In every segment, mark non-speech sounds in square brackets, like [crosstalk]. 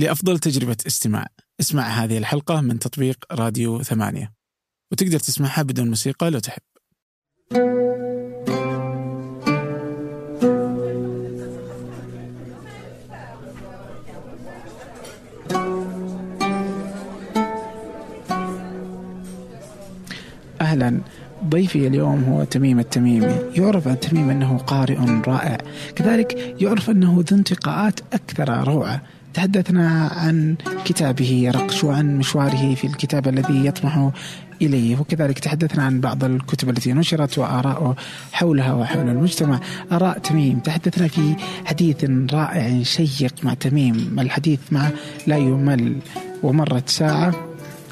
لأفضل تجربة استماع. اسمع هذه الحلقة من تطبيق راديو ثمانية. وتقدر تسمعها بدون موسيقى لو تحب. أهلا. ضيفي اليوم هو تميم التميمي. يعرف عن تميم أنه قارئ رائع. كذلك يعرف أنه ذو انتقاءات أكثر روعة. تحدثنا عن كتابه رقش وعن مشواره في الكتاب الذي يطمح إليه. وكذلك تحدثنا عن بعض الكتب التي نشرت وآراءه حولها وحول المجتمع. آراء تميم. تحدثنا في حديث رائع شيق مع تميم. الحديث معه لا يمل. ومرت ساعة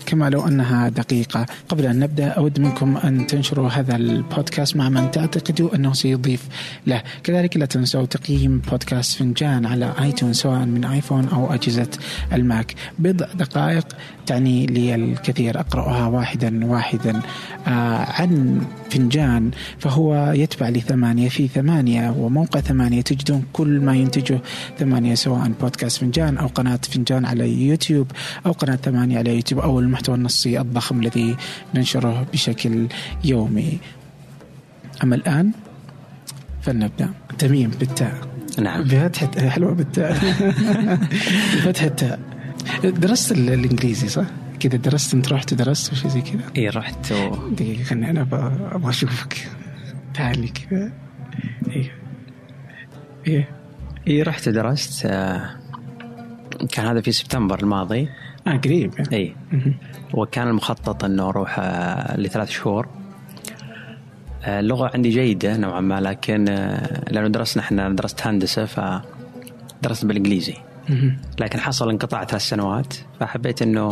كما لو أنها دقيقة. قبل أن نبدأ أود منكم أن تنشروا هذا البودكاست مع من تعتقدوا أنه سيضيف له. كذلك لا تنسوا تقييم بودكاست فنجان على iTunes سواء من آيفون أو أجهزة الماك. بضع دقائق تعني لي الكثير. أقرأها واحدا واحدا آه عن فنجان. فهو يتبع لثمانية في ثمانية وموقع ثمانية تجدون كل ما ينتجه ثمانية سواء بودكاست فنجان أو قناة فنجان على يوتيوب أو قناة ثمانية على يوتيوب أو المحتوى النصي الضخم الذي ننشره بشكل يومي. أما الآن فلنبدأ. تميم بالتاء. نعم. بفتحة حلوة بالتاء. [laughs] بفتحة التاء. درست الإنجليزي صح؟ كذا درست. أنت رحت درست وشي زي كذا اي رحت. و... دقيقة خلني أنا أبغى أشوفك. تعالي كذا إيه. إيه. اي رحت درست آه، كان هذا في سبتمبر الماضي. آه قريب يعني. اي وكان المخطط إنه أروح آه، لثلاث شهور. آه، اللغة عندي جيدة نوعا ما لكن لأنه درسنا إحنا درست هندسة فدرست بالإنجليزي. لكن حصل انقطاع ثلاث سنوات فحبيت إنه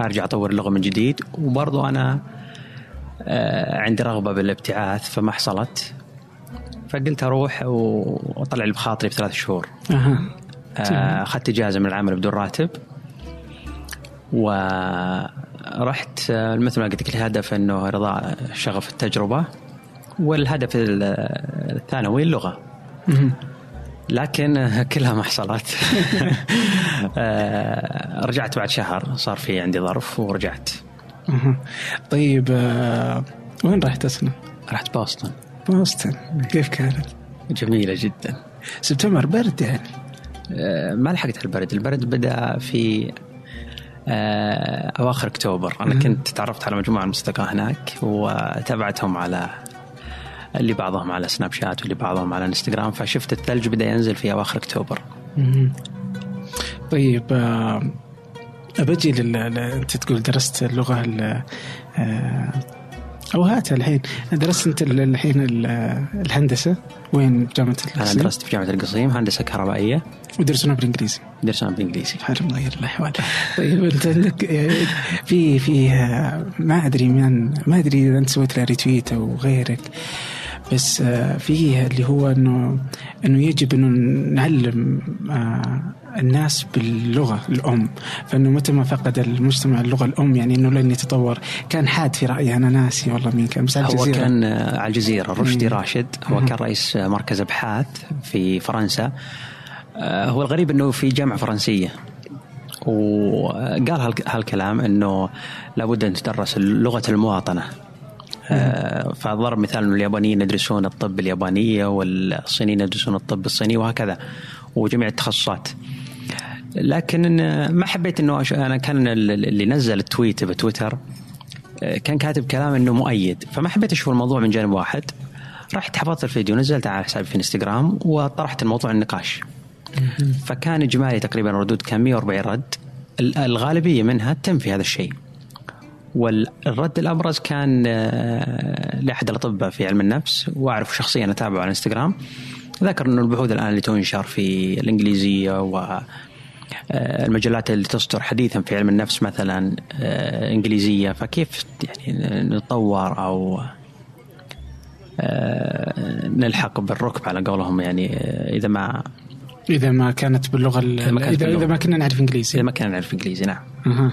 أرجع أطور اللغة من جديد. وبرضو أنا عندي رغبة بالابتعاث فما حصلت. فقلت أروح وأطلع اللي بخاطري بثلاث شهور. أها. أخذت إجازة من العمل بدون راتب. ورحت مثل ما قلت لك الهدف إنه رضاء شغف التجربة والهدف الثانوي اللغة. لكن [laughs] كلها ما حصلت. [laughs] رجعت بعد شهر صار في عندي ظرف ورجعت. طيب وين رحت أصلا؟ رحت بوسطن. بوسطن. كيف كانت؟ جميلة جدا. سبتمبر برد يعني. ما لحقت البرد. البرد بدأ في أواخر أكتوبر. أنا كنت تعرفت على مجموعة من الاصدقاء هناك وتابعتهم على اللي بعضهم على سناب شات واللي بعضهم على إنستغرام فشفت الثلج بدأ ينزل في أواخر أكتوبر. طيب بجي لل... أنت تقول درست اللغة ال... أو هاتها الحين. درست أنت الحين الهندسة. وين جامعة القصيم؟ أنا درست في جامعة القصيم هندسة كهربائية. ودرسونا بالإنجليزي. درسونا بالإنجليزي. حلو الله يغير الاحوال طيب أنت عندك في في ما أدري من ما أدري إذا أنت سويت له retweet أو غيرك بس فيه اللي هو إنه إنه يجب إنه نعلم الناس باللغة الأم. فإنه متى ما فقد المجتمع اللغة الأم يعني إنه لن يتطور. كان حاد في رايي أنا ناسي والله مين كان بس هو الجزيرة. كان على الجزيرة. رشدي راشد. هو كان رئيس مركز أبحاث في فرنسا. هو الغريب إنه في جامعة فرنسية. وقال هالكلام إنه لابد أن تدرس لغة المواطنة. فضرب مثال إنه اليابانيين يدرسون الطب اليابانية والصينيين يدرسون الطب الصيني وهكذا. وجميع التخصصات. لكن ما حبيت إنه أنا كان اللي نزل التويت بتويتر كان كاتب كلام إنه مؤيد. فما حبيت أشوف الموضوع من جانب واحد. رحت حفظت الفيديو نزلته على حسابي في إنستغرام وطرحت الموضوع النقاش. فكان إجمالي تقريبا ردود كان 140 رد. الغالبية منها تنفي هذا الشيء. والرد الأبرز كان لأحد الأطباء في علم النفس وأعرف شخصيا أتابعه على إنستغرام. ذكر إنه البحوث الآن اللي تنشر في الإنجليزية المجلات اللي تصدر حديثا في علم النفس مثلا إنجليزية. فكيف يعني نتطور أو نلحق بالركب على قولهم يعني إذا ما إذا ما كانت باللغة إذا ما, إذا, إذا ما كنا نعرف إنجليزي. إذا ما كنا نعرف إنجليزي نعم. أه.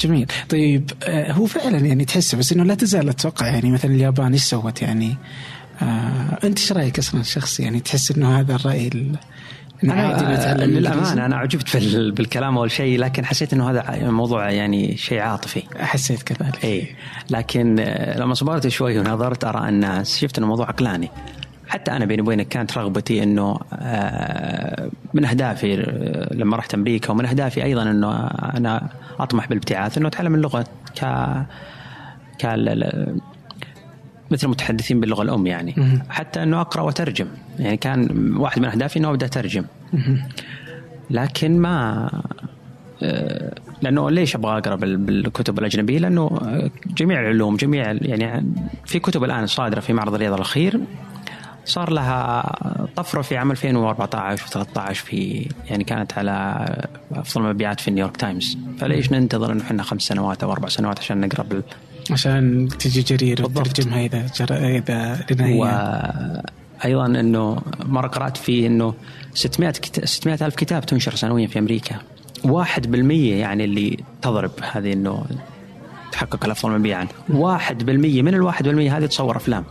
جميل. طيب هو فعلا يعني تحسه بس إنه لا تزال أتوقع يعني مثلا اليابان إيش سوت يعني؟ آه أنت إيش رأيك أصلا الشخصي يعني تحس إنه هذا الرأي أنا للأمانة أنا عجبت بالكلام أول شيء لكن حسيت إنه هذا موضوع يعني شيء عاطفي. حسيت كذلك. اي لكن لما صبرت شوي ونظرت آراء الناس شفت إنه موضوع عقلاني. حتى أنا بيني وبينك كانت رغبتي إنه آه، من أهدافي آه، لما رحت أمريكا ومن أهدافي أيضا إنه أنا أطمح بالابتعاث إنه أتعلم اللغة ك ك مثل المتحدثين باللغة الأم يعني. حتى إنه أقرأ وأترجم. يعني كان واحد من أهدافي إنه أبدأ أترجم. لكن ما آه، لأنه ليش أبغى أقرأ بالكتب الأجنبية؟ لأنه جميع العلوم جميع يعني في كتب الآن صادرة في معرض الرياض الأخير. صار لها طفرة في عام 2014 و13 في يعني كانت على أفضل مبيعات في نيويورك تايمز. فليش ننتظر إنه إحنا خمس سنوات أو أربع سنوات عشان نقرأ بال عشان تجي جرير وترجمها إذا جر... إذا لنا أيضا إنه مرة قرأت في إنه 600 كت... 600 ألف كتاب تنشر سنويا في أمريكا. 1% يعني اللي تضرب هذه إنه تحقق الأفضل مبيعا. 1% من ال 1% هذه تصور أفلام.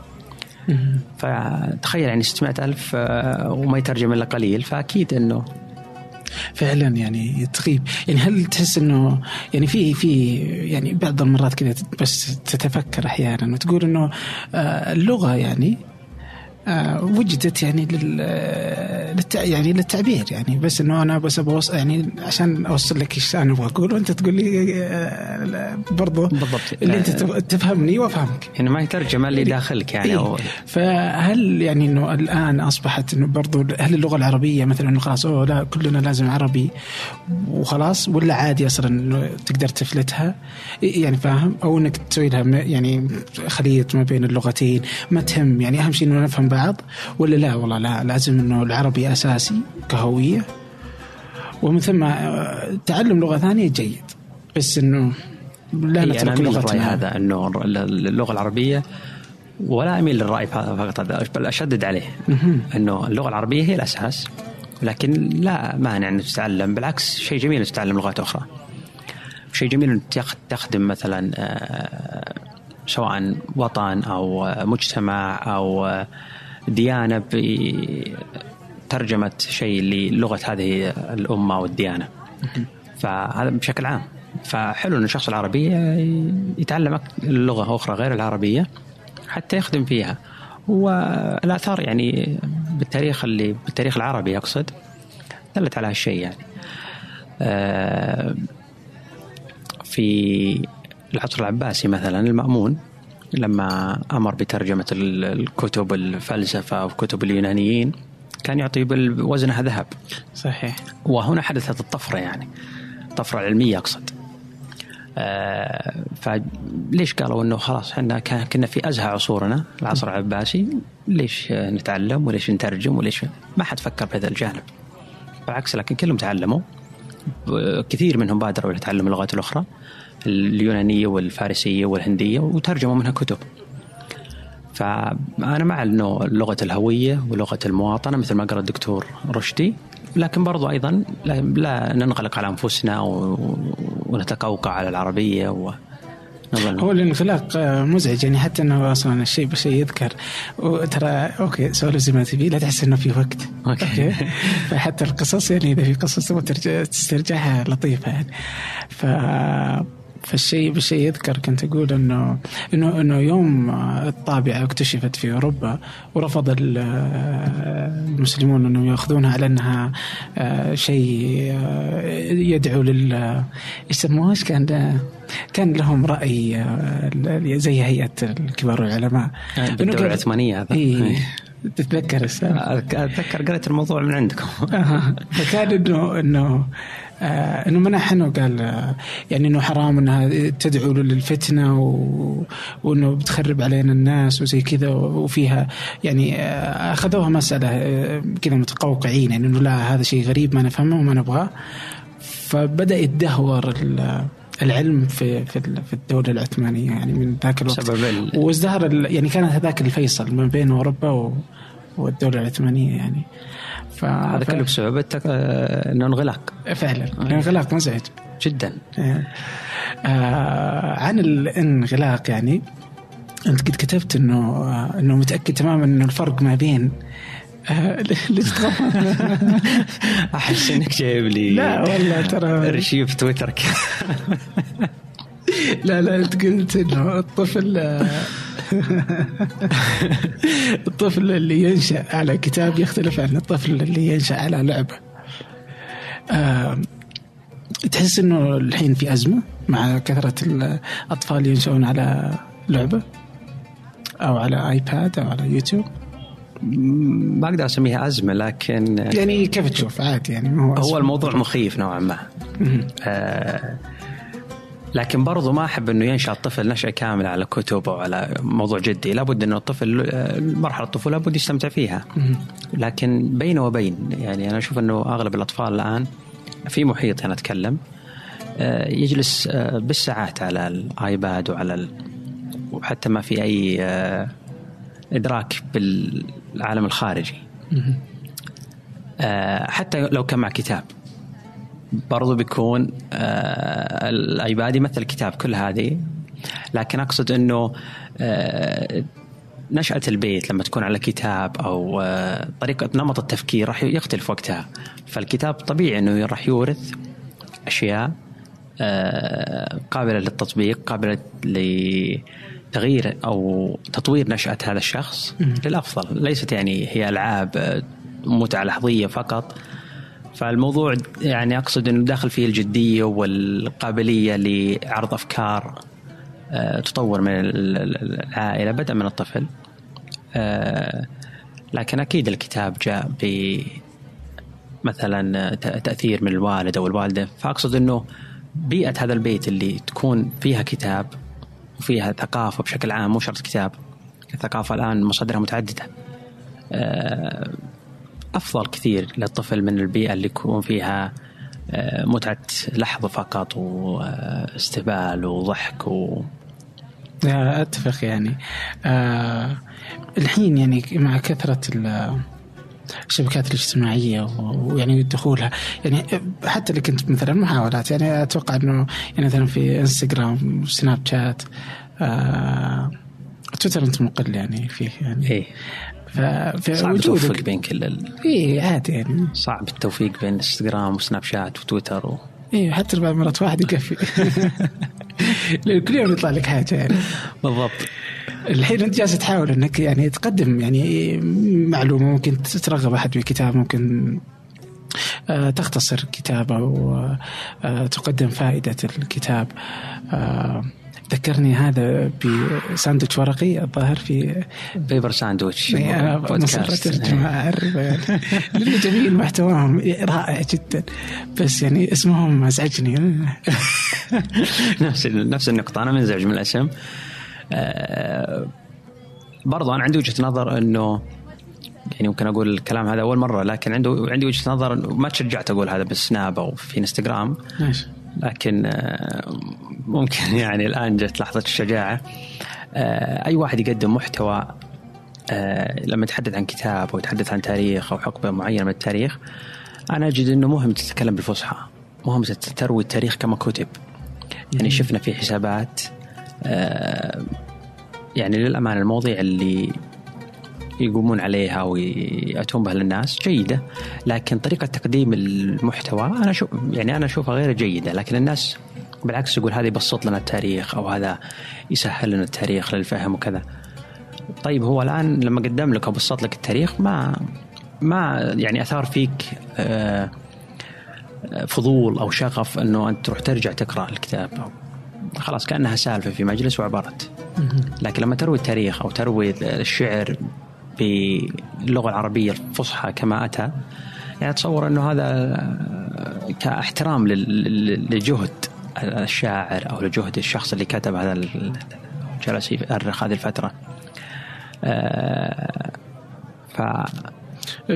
فتخيل يعني 600 ألف آه، وما يترجم إلا قليل. فأكيد أنه فعلا يعني تغيب. يعني هل تحس إنه يعني في في يعني بعض المرات كذا بس تتفكر أحيانا وتقول إنه آه، اللغة يعني وجدت يعني لل للتع... يعني للتعبير يعني بس إنه أنا بس أبغى يعني عشان أوصل لك إيش أنا أبغى أقول وانت تقول لي آه، برضو بالضبط. اللي أنت تفهمني وأفهمك. يعني ما هي ترجمة اللي داخلك يعني إيه؟ فهل يعني إنه الآن أصبحت إنه برضو هل اللغة العربية مثلا إنه خلاص أوه لا كلنا لازم عربي وخلاص ولا عادي أصلا إنه تقدر تفلتها؟ يعني فاهم؟ أو إنك تسوي لها يعني خليط ما بين اللغتين ما تهم. يعني أهم شيء إنه نفهم بعض ولا لا؟ والله لا لازم إنه العربي أساسي كهوية. ومن ثم آه، تعلم لغة ثانية جيد. بس إنه لا نترك لغتنا. هذا إنه اللغة العربية ولا أميل للرأي فقط هذا بل أشدد عليه. إنه اللغة العربية هي الأساس لكن لا مانع ان تتعلم. بالعكس شيء جميل ان تتعلم لغات أخرى. شيء جميل ان تخدم مثلا آه، سواء وطن أو مجتمع أو ديانة بترجمه شيء للغة هذه الأمة أو الديانه. فهذا بشكل عام فحلو إن الشخص العربي يتعلم لغة أخرى غير العربية حتى يخدم فيها والآثار يعني بالتاريخ اللي بالتاريخ العربي أقصد دلت على هالشيء يعني. آه، في العصر العباسي مثلا المأمون لما أمر بترجمة الكتب الفلسفة وكتب اليونانيين كان يعطي بوزنها ذهب. صحيح. وهنا حدثت الطفرة يعني الطفره العلميه أقصد. آه فليش قالوا إنه خلاص إحنا كنا في أزهى عصورنا العصر العباسي؟ ليش نتعلم وليش نترجم وليش ما حد فكر بهذا الجانب. بالعكس لكن كلهم تعلموا. كثير منهم بادروا إلى تعلم اللغات الأخرى. اليونانية والفارسية والهندية وترجموا منها كتب. فأنا مع انه لغة الهوية ولغة المواطنة مثل ما قال الدكتور رشدي لكن برضو أيضا لا ننغلق على أنفسنا ونتقوقع على العربية و هو الانغلاق مزعج يعني حتى إنه أصلا الشيء بشيء يذكر وترى okay سولف زي ما تبي لا تحس إنه في وقت okay, okay. فحتى القصص يعني إذا في قصص تبغى تسترجعها لطيفة يعني ف فالشيء بالشيء يذكر كنت أقول إنه إنه إنه يوم الطابعة اكتشفت في أوروبا ورفض المسلمون إنهم يأخذونها على إنها آه، شيء آه، يدعو لل يسموها؟ إيش كان كان لهم رأي آه، زي هيئة كبار العلماء الدولة العثمانية هذا. إيه تتذكر أتذكر قريت الموضوع من عندكم. [laughs] فكان انه إنه آه إنه منح إنه قال آه يعني إنه حرام إنها تدعو للفتنة و... وإنه بتخرب علينا الناس وزي كذا وفيها يعني آه أخذوها مسألة آه كذا متقوقعين يعني إنه لا هذا شيء غريب ما نفهمه وما نبغاه. فبدأ يتدهور العلم في في في الدولة العثمانية يعني من ذاك الوقت. سبب وازدهر يعني كانت هذاك الفيصل ما بين أوروبا والدولة العثمانية يعني. هذا كله بسبب الانغلاق. فعلا. الانغلاق مزعج جدا. آه. عن الانغلاق يعني أنت قد كتبت إنه إنه متأكد تماما إنه الفرق ما بين آه، ليش؟ [laughs] أحس إنك جايب لي لا والله ترى رشيف تويتر لا لا أنت قلت إنه الطفل [laughs] الطفل اللي ينشأ على كتاب يختلف عن الطفل اللي ينشأ على لعبة. تحس إنه الحين في أزمة مع كثرة الأطفال ينشؤون على لعبة أو على ايباد أو على يوتيوب ما أقدر أسميها أزمة لكن يعني كيف تشوف عادي يعني ما هو هو. الموضوع مخيف نوعا ما. آه لكن برضو ما أحب إنه ينشأ الطفل نشأة كاملة على كتب أو على موضوع جدي لابد إنه الطفل آه، مرحلة الطفولة لابد يستمتع فيها. لكن بين وبين يعني أنا أشوف إنه أغلب الأطفال الآن في محيط أنا أتكلم آه، يجلس آه، بالساعات على الآيباد وعلى ال... وحتى ما في أي آه، إدراك بالعالم الخارجي. آه، حتى لو كان مع كتاب. برضو بيكون آه، الأيباد يمثل الكتاب كل هذه. لكن أقصد إنه آه، نشأة البيت لما تكون على كتاب أو آه، طريقة نمط التفكير راح يختلف وقتها. فالكتاب طبيعي إنه راح يورث أشياء آه، قابلة للتطبيق قابلة لتغيير أو تطوير نشأة هذا الشخص للأفضل. ليست يعني هي ألعاب آه، متعة لحظية فقط. فالموضوع يعني أقصد إنه داخل فيه الجدية والقابلية لعرض أفكار آه، تطور من ال- ال- العائلة بدءا من الطفل. آه، لكن أكيد الكتاب جاء ب مثلا تأثير من الوالد أو الوالدة. فأقصد إنه بيئة هذا البيت اللي تكون فيها كتاب وفيها ثقافة بشكل عام مو شرط كتاب. الثقافة الآن مصادرها متعددة. آه، أفضل كثير للطفل من البيئة اللي يكون فيها آه، متعة لحظة فقط واستهبال وضحك و أتفق يعني. آه الحين يعني مع كثرة الشبكات الاجتماعية ويعني دخولها. يعني حتى اللي كنت مثلا محاولات. يعني أتوقع إنه يعني مثلا في إنستغرام سناب شات آه تويتر أنت مقل يعني فيه يعني. إيه. صعب التوفيق بين كل ال... اي عادي يعني. صعب التوفيق بين إنستغرام وسناب شات وتويتر و... اي حتى بعض المرات واحد يكفي. [laughs] كل يوم يطلع لك حاجة يعني. بالضبط. الحين انت جالس تحاول انك يعني تقدم يعني معلومة ممكن ترغب أحد في كتاب ممكن آه، تختصر كتاب أو آه، تقدم فائدة الكتاب. آه، ذكرني هذا بساندويتش ورقي الظاهر في Paper Sandwich اعرفه يعني [laughs] لأنه جميل محتواهم رائع جدا. بس يعني اسمهم أزعجني. [laughs] نفس نفس النقطة. أنا منزعج من الأسم. آه، برضو أنا عندي وجهة نظر أنه يعني ممكن أقول الكلام هذا أول مرة لكن عنده عندي وجهة نظر ما تشجعت أقول هذا بالسناب أو في إنستغرام. ماشي لكن آه، ممكن [laughs] يعني الآن جت لحظة الشجاعة. آه، أي واحد يقدم محتوى لما يتحدث عن كتاب أو يتحدث عن تاريخ أو حقبة معينة من التاريخ أنا أجد أنه مهم تتكلم بالفصحى. مهم تروي التاريخ كما كتب. يعني شفنا في حسابات يعني للأمانة المواضيع اللي يقومون عليها ويأتون بها للناس جيدة لكن طريقة تقديم المحتوى أنا شو يعني أنا أشوفها غير جيدة لكن الناس بالعكس يقول هذا يبسط لنا التاريخ أو هذا يسهل لنا التاريخ للفهم وكذا. طيب هو الآن لما قدم لك أو بسط لك التاريخ ما ما يعني أثار فيك آه، فضول أو شغف أنه أنت تروح ترجع تقرأ الكتاب خلاص كأنها سالفة في مجلس وعبرت لكن لما تروي التاريخ أو تروي الشعر باللغة العربية الفصحى كما أتى يعني أتصور أنه هذا كاحترام لجهد الشاعر أو لجهد الشخص اللي كتب هذا جلس يؤرخ هذه الفترة. آه، ف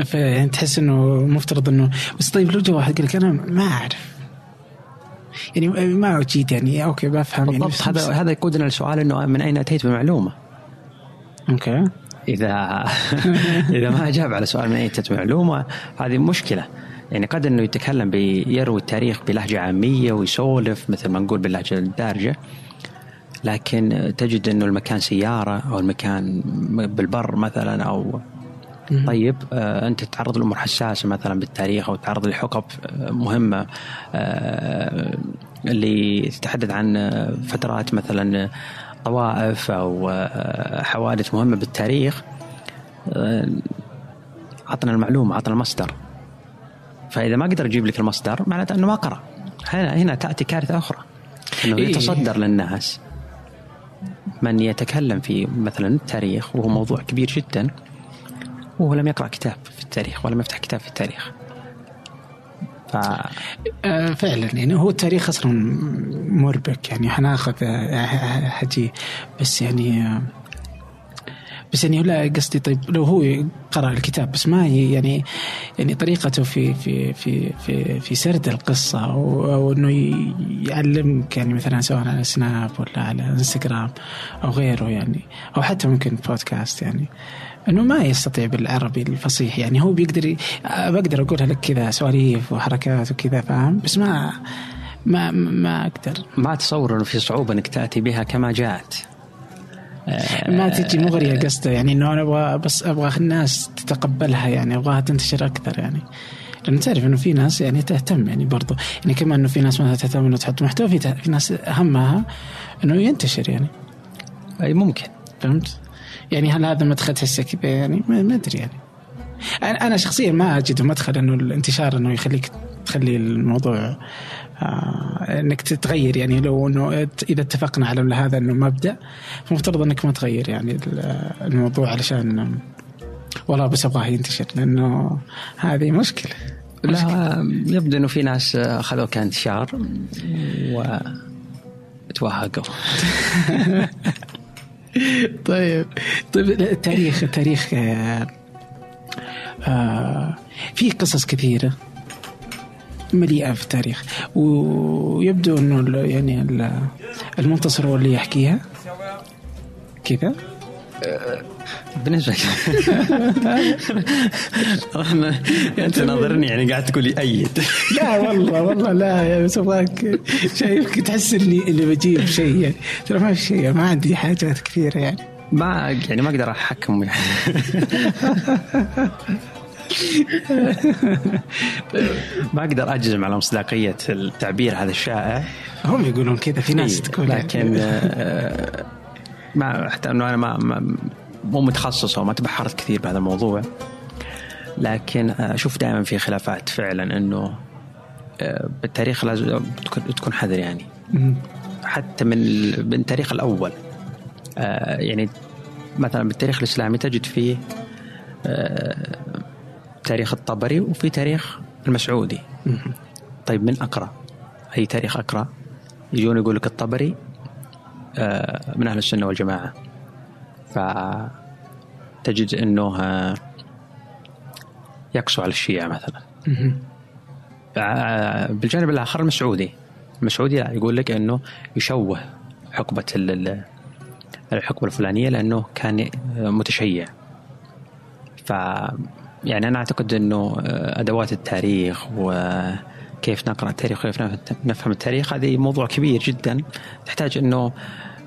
فيعني تحس إنه مفترض إنه بس طيب لو جاء واحد قال لك أنا ما أعرف يعني ما اجيد يعني. okay بفهم يعني. بالضبط. بس- بس- هذا هذا يقودنا لسؤال إنه من أين أتيت؟ بالمعلومه؟ okay. إذا [laughs] إذا ما اجاب على سؤال من أين أتت؟ معلومة هذه مشكلة. يعني قد إنه يتكلم بيروي التاريخ بلهجة عامية ويسولف مثل ما نقول باللهجة الدارجة. لكن تجد إنه المكان سيارة أو المكان بالبر مثلا أو طيب آه أنت تتعرض لأمور حساسة مثلا بالتاريخ أو تتعرض لحقب آه، مهمة آه اللي تتحدث عن فترات مثلا طوائف أو حوادث مهمة بالتاريخ عطنا المعلومة عطنا المصدر. فإذا ما قدر يجيب لك المصدر معناته أنه ما قرأ. هنا هنا تأتي كارثة أخرى أنه إيه. يتصدر للناس. من يتكلم في مثلا التاريخ وهو موضوع كبير جدا وهو لم يقرأ كتاب في التاريخ ولم يفتح كتاب في التاريخ. ف... آه، فعلا يعني هو التاريخ أصلا مربك يعني حناخذ آه، حجي. بس يعني آه، بس يعني لا قصدي طيب لو هو قرأ الكتاب بس ما هي يعني يعني طريقته في في في في في سرد القصة أو إنه يعلمك يعني مثلا سواء على سناب ولا على إنستغرام أو غيره يعني أو حتى ممكن بودكاست يعني. إنه ما يستطيع بالعربي الفصيح. يعني هو بيقدر ي... بقدر أقولها لك كذا سواليف وحركات وكذا فاهم؟ بس ما ما ما أقدر. ما اتصور إنه في صعوبة إنك تأتي بها كما جاءت. ما تجي مغريه قصده. يعني إنه أنا أبغى بس أبغى الناس تتقبلها يعني أبغاها تنتشر أكثر يعني. لأن تعرف إنه في ناس يعني تهتم يعني برضو. يعني كمان إنه في ناس مثلا تهتم إنه تحط محتوى في, في ناس همها إنه ينتشر يعني. أي ممكن. فهمت؟ يعني هل هذا مدخل تحسه كذا يعني؟ ما أدري يعني. أنا شخصيا ما أجد مدخل إنه الانتشار إنه يخليك تخلي الموضوع آه إنك تتغير يعني. لو إنه إذا اتفقنا على هذا إنه مبدأ فمفترض إنك ما تغير يعني الموضوع علشان والله بس أبغاه ينتشر لأنه هذه مشكلة. لا يبدو إنه في ناس اخذوه كانتشار و توهقوا [laughs] [laughs] طيب. طيب التاريخ التاريخ آه آه في قصص كثيرة مليئة في التاريخ ويبدو إنه يعني المنتصر هو اللي يحكيها. كذا بالنسبة أنت ناظرني يعني قاعد تقول لي أيد. لا والله والله لا يا بس أبغاك شايفك تحس اني اللي بجيب شيء. يعني ترى ما في شيء ما عندي حاجات كثيرة يعني. ما يعني ما أقدر أحكم يعني [laughs] ما أقدر أجزم على مصداقية التعبير هذا الشائع. هم يقولون كذا في ناس تقول لكن آه، ما حتى انه أنا ما, ما مو متخصص أو ما تبحرت كثير بهذا الموضوع. لكن أشوف دائما في خلافات فعلا إنه آه، بالتاريخ لازم تكون حذر يعني. حتى من من التاريخ الأول. آه، يعني مثلا بالتاريخ الإسلامي تجد فيه آه، تاريخ الطبري وفي تاريخ المسعودي. طيب من أقرأ؟ أي تاريخ أقرأ؟ يجون يقول لك الطبري من أهل السنة والجماعة. فتجد إنه يقسو على الشيعة مثلا. بالجانب الآخر المسعودي. المسعودي يقول لك إنه يشوه حقبة الحقبة الفلانية لأنه كان متشيع. ف يعني أنا أعتقد إنه أدوات التاريخ وكيف نقرأ التاريخ وكيف نفهم التاريخ هذه موضوع كبير جدا تحتاج إنه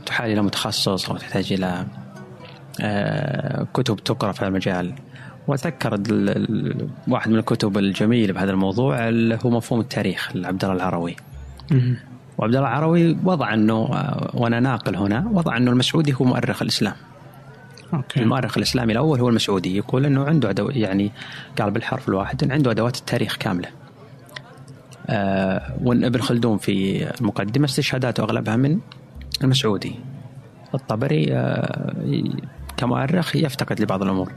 تحال إلى متخصص أو تحتاج إلى آه، كتب تقرأ في المجال وأتذكر واحد من الكتب الجميلة بهذا الموضوع اللي هو مفهوم التاريخ لعبد الله العروي. وعبد الله العروي وضع إنه آه، وأنا ناقل هنا وضع إنه المسعودي هو مؤرخ الإسلام. أوكي. المؤرخ الإسلامي الأول هو المسعودي يقول إنه عنده يعني قال بالحرف الواحد إن عنده أدوات التاريخ كاملة. آه وابن خلدون في المقدمة استشهاداته أغلبها من المسعودي. الطبري آه كمؤرخ يفتقد لبعض الأمور.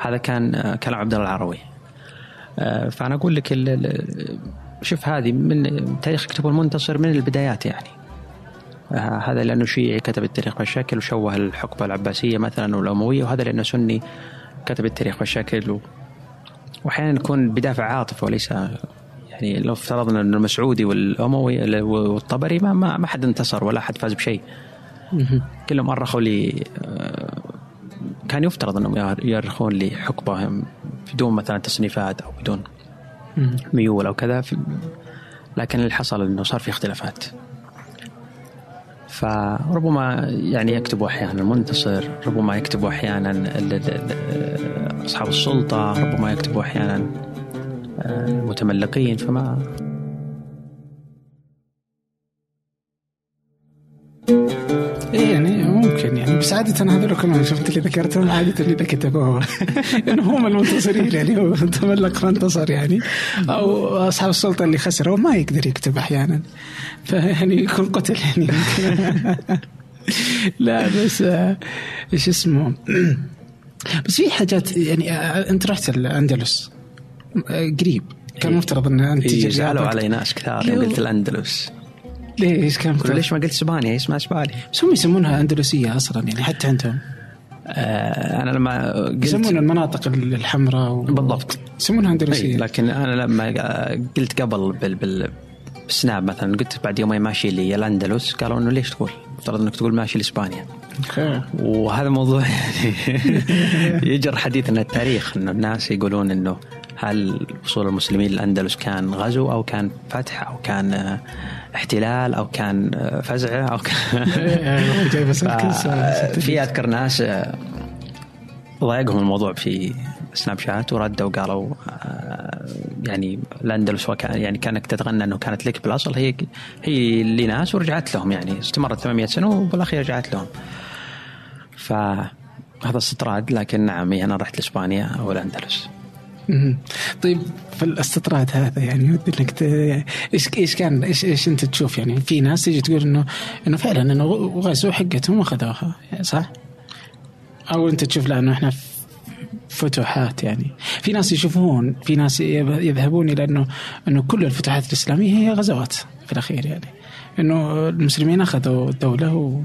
هذا كان آه، كلام عبد الله العروي. فأنا أقول لك شوف هذه من تاريخ كتب المنتصر من البدايات يعني. هذا لأنه شيعي كتب التاريخ بالشكل وشوه الحقبة العباسية مثلا والأموية وهذا لأنه سني كتب التاريخ بالشكل و... واحيانا يكون بدافع عاطفه وليس يعني لو افترضنا إنه المسعودي والأموي والطبري ما ما حد انتصر ولا حد فاز بشيء. كلهم أرخوا لي آه، كان يفترض أنهم يؤرخون لحقبة بدون مثلا تصنيفات أو بدون ميول أو كذا لكن اللي حصل أنه صار في اختلافات. فربما يعني يكتبوا أحيانا المنتصر ربما يكتبوا أحيانا أصحاب السلطة ربما يكتبوا أحيانا المتملقين فما إيه يعني ممكن يعني بس عادة هذول كلهم شفت اللي ذكرتهم عادة اللي كتبوه. [laughs] إنه هم المنتصرين يعني هو تملق فانتصر يعني. أو أصحاب السلطة اللي خسروا ما يقدر يكتب أحيانا. فيعني يكون قتل يعني. [laughs] لا بس إيش اسمه؟ [clears throat] بس في حاجات يعني أنت رحت الأندلس. قريب. كان مفترض ان انت إيه زعلوا علي ناس كثار يوم قلت الأندلس. ليش كان ليش ما قلت إسبانيا؟ اسمها إسبانيا؟ بس هم يسمونها أندلسية أصلا يعني حتى عندهم. آه أنا لما قلت يسمون المناطق الحمراء و... بالضبط. يسمونها أندلسية. لكن أنا لما قلت قبل بال... بال... بالسناب مثلا قلت بعد يومين ماشي لي الأندلس قالوا إنه ليش تقول؟ افترض إنك تقول ماشي لإسبانيا. وهذا موضوع [laughs] يعني يجر حديثنا التاريخ انه الناس يقولون إنه هل وصول المسلمين للاندلس كان غزو أو كان فتح أو كان احتلال أو كان فزعه أو كان [laughs] في أذكر ناس ضايقهم الموضوع في سناب شات وردوا وقالوا يعني الأندلس وكان يعني كانك تتغنى إنه كانت لك بالأصل هي هي لناس ورجعت لهم يعني استمرت 800 سنة وبالأخير رجعت لهم. فهذا استطراد لكن نعم أنا رحت لإسبانيا أو الاندلس. طيب في الاستطراد هذا يعني ودي انك. إيش إيش كان إيش إيش أنت تشوف يعني في ناس تيجي تقول انه إنه فعلا إنه غزوا حقتهم وأخذوها صح؟ أو أنت تشوف لا إنه إحنا فتوحات يعني في ناس يشوفون في ناس يذهبون إلى انه إنه كل الفتوحات الإسلامية هي غزوات في الأخير يعني إنه المسلمين أخذوا الدولة.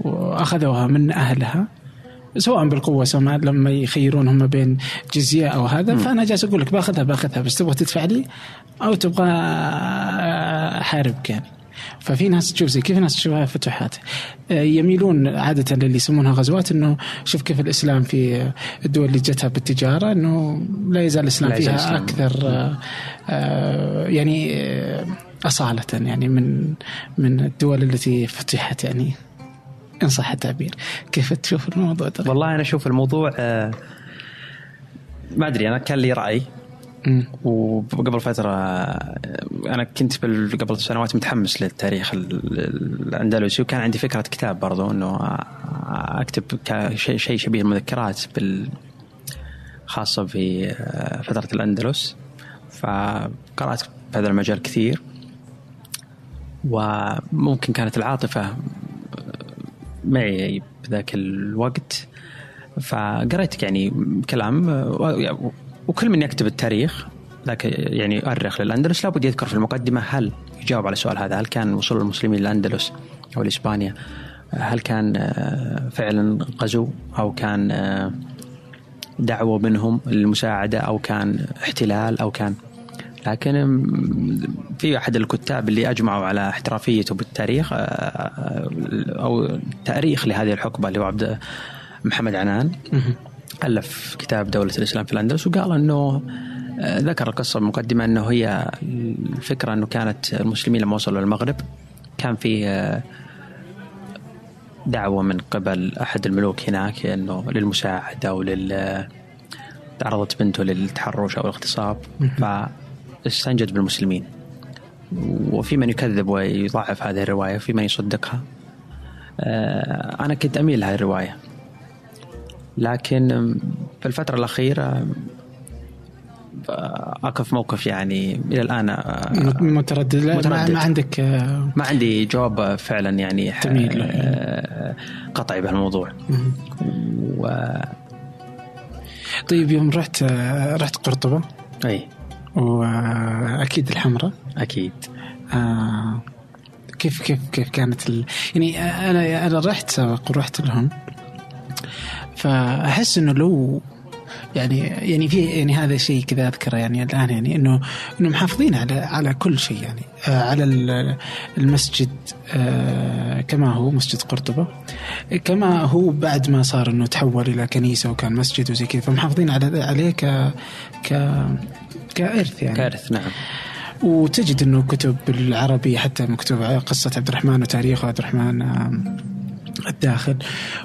وأخذوها من أهلها سواء بالقوة سواء لما يخيرون هم بين جزية أو هذا فأنا جالس أقول لك باخذها باخذها. بس تبغى تدفع لي أو تبغى احاربك يعني ففي ناس تشوف زي كيف ناس تشوفها فتوحات. يميلون عادة للي يسمونها غزوات إنه شوف كيف الإسلام في الدول اللي جتها بالتجارة إنه لا يزال الإسلام فيها الإسلام. أكثر يعني أصالة يعني من من الدول التي فتحت يعني. إن صح التعبير. كيف تشوف الموضوع ده؟ والله أنا أشوف الموضوع آه ما أدري أنا كان لي رأي. وقبل فترة أنا كنت قبل سنوات متحمس للتاريخ الأندلسي. وكان عندي فكرة كتاب برضو أنه أكتب شيء شبيه المذكرات بال خاصة في فترة الأندلس. فقرأت في هذا المجال كثير. وممكن كانت العاطفة معي بذاك الوقت. فقريت يعني كلام وكل من يكتب التاريخ لكن يعني يؤرخ للأندلس. لابد يذكر في المقدمة هل يجاوب على السؤال هذا هل كان وصول المسلمين للأندلس أو لإسبانيا هل كان فعلا غزو أو كان دعوة منهم للمساعدة أو كان احتلال أو كان لكن في أحد الكتاب اللي أجمعوا على احترافيته بالتاريخ أو تأريخ لهذه الحقبة اللي هو عبد محمد عنان ألف كتاب دولة الإسلام في الأندلس وقال إنه ذكر القصة بمقدمه إنه هي الفكرة إنه كانت المسلمين لما وصلوا للمغرب كان في دعوة من قبل أحد الملوك هناك إنه للمساعدة أو لل تعرضت بنته للتحرش أو الاغتصاب. ف استنجد بالمسلمين. وفي من يكذب ويضعف هذه الرواية وفي من يصدقها. أنا كنت أميل لهذه الرواية. لكن في الفترة الأخيرة أقف موقف يعني إلى الآن متردد, متردد. ما عندك ما عندي جواب فعلا يعني تميل قطعي بهالموضوع. و... طيب يوم رحت رحت قرطبة. أي. وأكيد الحمراء. أكيد. آه كيف كيف كيف كانت ال... يعني أنا أنا رحت سابق ورحت لهم. فأحس إنه لو يعني يعني في يعني هذا شيء كذا أذكره يعني الآن يعني انه إنه محافظين على على كل شيء يعني. آه على المسجد آه كما هو مسجد قرطبة. كما هو بعد ما صار إنه تحول إلى كنيسة وكان مسجد وزي كذا. فمحافظين على عليه ك ك كارث يعني. كارث نعم. وتجد إنه كتب بالعربي حتى مكتوب قصة عبد الرحمن وتاريخه عبد الرحمن الداخل.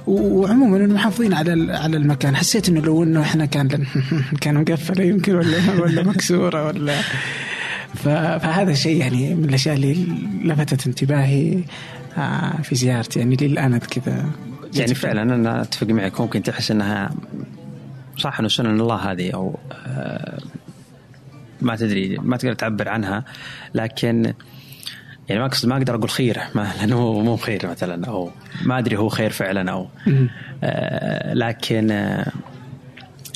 وعموما انه محافظين على على المكان حسيت إنه لو إنه إحنا كان [laughs] كان مقفله يمكن ولا [laughs] ولا مكسورة ولا فهذا الشيء يعني من الأشياء اللي لفتت انتباهي آه، في زيارتي. يعني للان كذا يعني فعلا أنا أتفق معك. ممكن تحس إنها صح إنه سنن الله هذه أو آه، ما تدري ما تقدر تعبر عنها لكن يعني ما أقصد ما أقدر أقول خيره ما [laughs] لأنه مو خير مثلا أو ما أدري هو خير فعلا أو. آه لكن آه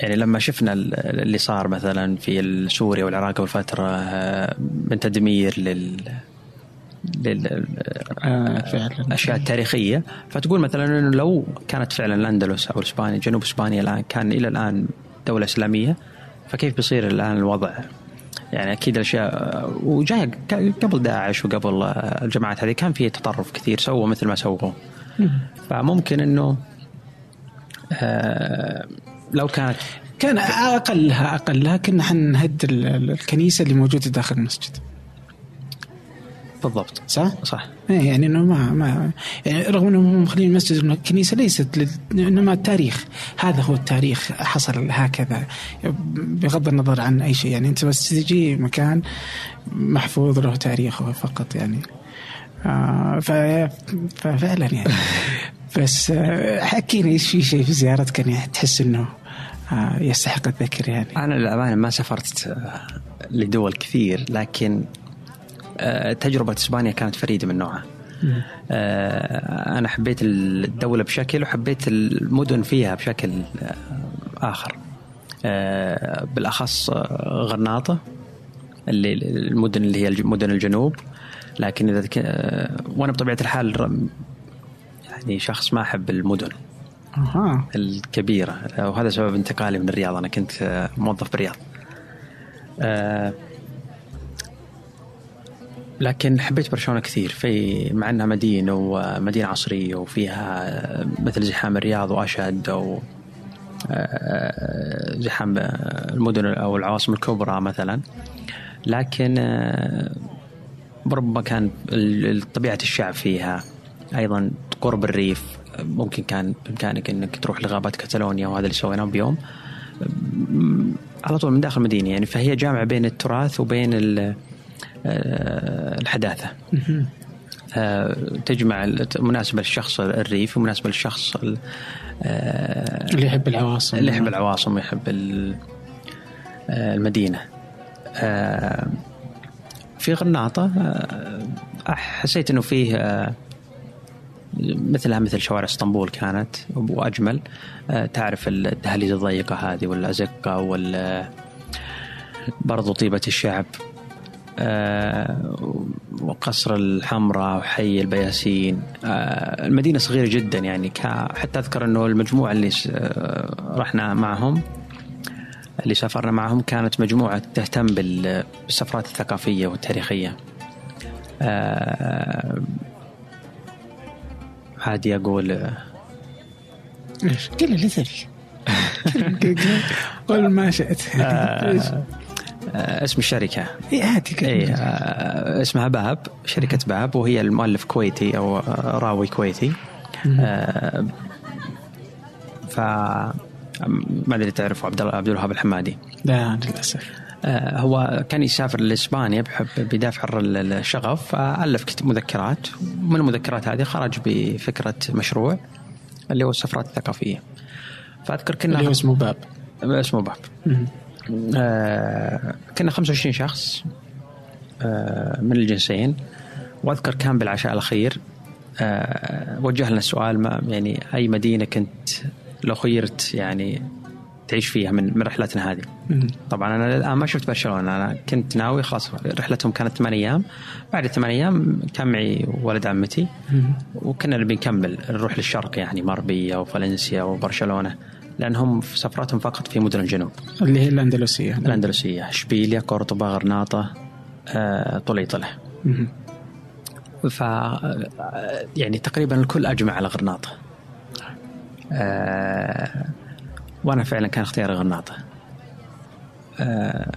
يعني لما شفنا اللي صار مثلا في سوريا والعراق قبل فتره آه من تدمير لل لل آه الاشياء التاريخيه فتقول مثلا إنه لو كانت فعلا الأندلس أو اسبانيا جنوب إسبانيا الآن كان إلى الآن دولة إسلامية فكيف بيصير الآن الوضع؟ يعني أكيد الأشياء وجاي قبل داعش وقبل الجماعات هذه كان في تطرف كثير سووا مثل ما سووا. فممكن إنه آه لو كانت كان أقلها أقلها كنا حنهد الكنيسة اللي موجودة داخل المسجد. بالضبط صح؟ صح. إيه يعني إنه ما ما يعني رغم إنهم مخلين المسجد الكنيسة ليست إنما التاريخ. هذا هو التاريخ حصل هكذا. بغض النظر عن أي شيء يعني أنت بس تجي مكان محفوظ له تاريخه فقط يعني. آه ففعلا يعني. [laughs] بس آه حكينا إيش في شيء في زيارتك يعني تحس إنه آه يستحق الذكر يعني؟ أنا للأمانة ما سافرت آه، لدول كثير لكن آه، تجربة إسبانيا كانت فريدة من نوعها. آه، أنا حبيت الدولة بشكل وحبيت المدن فيها بشكل آه، آخر بالأخص غرناطة اللي المدن اللي هي مدن الجنوب. لكن إذا وأنا بطبيعة الحال يعني شخص ما أحب المدن أها. الكبيرة. وهذا سبب انتقالي من الرياض. أنا كنت موظف بالرياض. لكن حبيت برشلونة كثير. في مع أنها مدينة ومدينة عصرية وفيها مثل زحام الرياض وأشد أو آه، زحام المدن أو العواصم الكبرى مثلا. لكن آه، ربما كان طبيعة الشعب فيها أيضا قرب الريف ممكن كان بإمكانك إنك تروح لغابات كتالونيا وهذا اللي سويناه بيوم. على طول من داخل المدينة يعني. فهي جامعة بين التراث وبين آه، الحداثة. آه، تجمع مناسبة للشخص الريف ومناسبه للشخص آه، اللي يحب العواصم. اللي يحب العواصم ويحب المدينة. في غرناطه حسيت إنه فيه مثلها مثل شوارع اسطنبول كانت وأجمل. تعرف الدهاليز الضيقة هذه والأزقة وال برضو طيبة الشعب. آه، وقصر الحمراء وحي البياسين. آه، المدينة صغيرة جدا يعني حتى أذكر أنه المجموعة اللي آه، رحنا معهم اللي سافرنا معهم كانت مجموعة تهتم بالسفرات الثقافية والتاريخية. عادي أقول إيش؟ قل اللي تبي قل ما شئت. آه، اسم الشركة. اي عادي اي آه، اسمها باب شركة باب وهي المؤلف كويتي أو آه، راوي كويتي. ف ما أدري تعرفوا عبد الله عبد الوهاب الحمادي؟ لا للأسف. هو كان يسافر لإسبانيا بحب بدافع الشغف الف كتب مذكرات. من المذكرات هذه خرج بفكرة مشروع اللي هو السفرات الثقافية. فأذكر كنا اللي هو اسمه باب. اسمه باب. آه كنا 25 شخص آه من الجنسين. وأذكر كان بالعشاء الأخير آه وجه لنا السؤال ما يعني أي مدينة كنت لو خيرت يعني تعيش فيها من من رحلتنا هذه. طبعا أنا الان ما شفت برشلونة أنا كنت ناوي خلاص رحلتهم كانت ثمان أيام. بعد الثمان أيام كان معي ولد عمتي. وكنا نبي نكمل نروح للشرق يعني مربيه وفالنسيا وبرشلونة. لأنهم في سفراتهم فقط في مدن الجنوب. اللي هي الأندلسية. الأندلسية إشبيليا قرطبه غرناطة آه، طليطله ف يعني تقريبا الكل أجمع على غرناطة. آه، وأنا فعلا كان اختياري غرناطة. آه،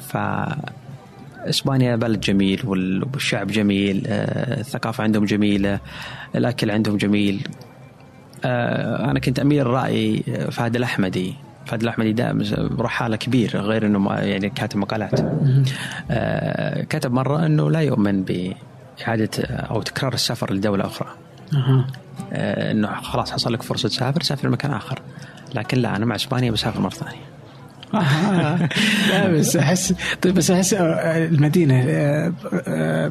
ف إسبانيا بلد جميل والشعب جميل الثقافة عندهم جميلة الأكل عندهم جميل. أنا كنت امير راي فهد الأحمدي فهد الأحمدي دائما رحالة كبير غير إنه يعني كاتب مقالات كتب مرة إنه لا يؤمن بإعادة أو تكرار السفر لدولة أخرى أه. إنه خلاص حصل لك فرصة تسافر سافر مكان آخر لكن لا أنا مع إسبانيا بسافر مرة ثانية آه. لا بس احس طيب بس أحس المدينة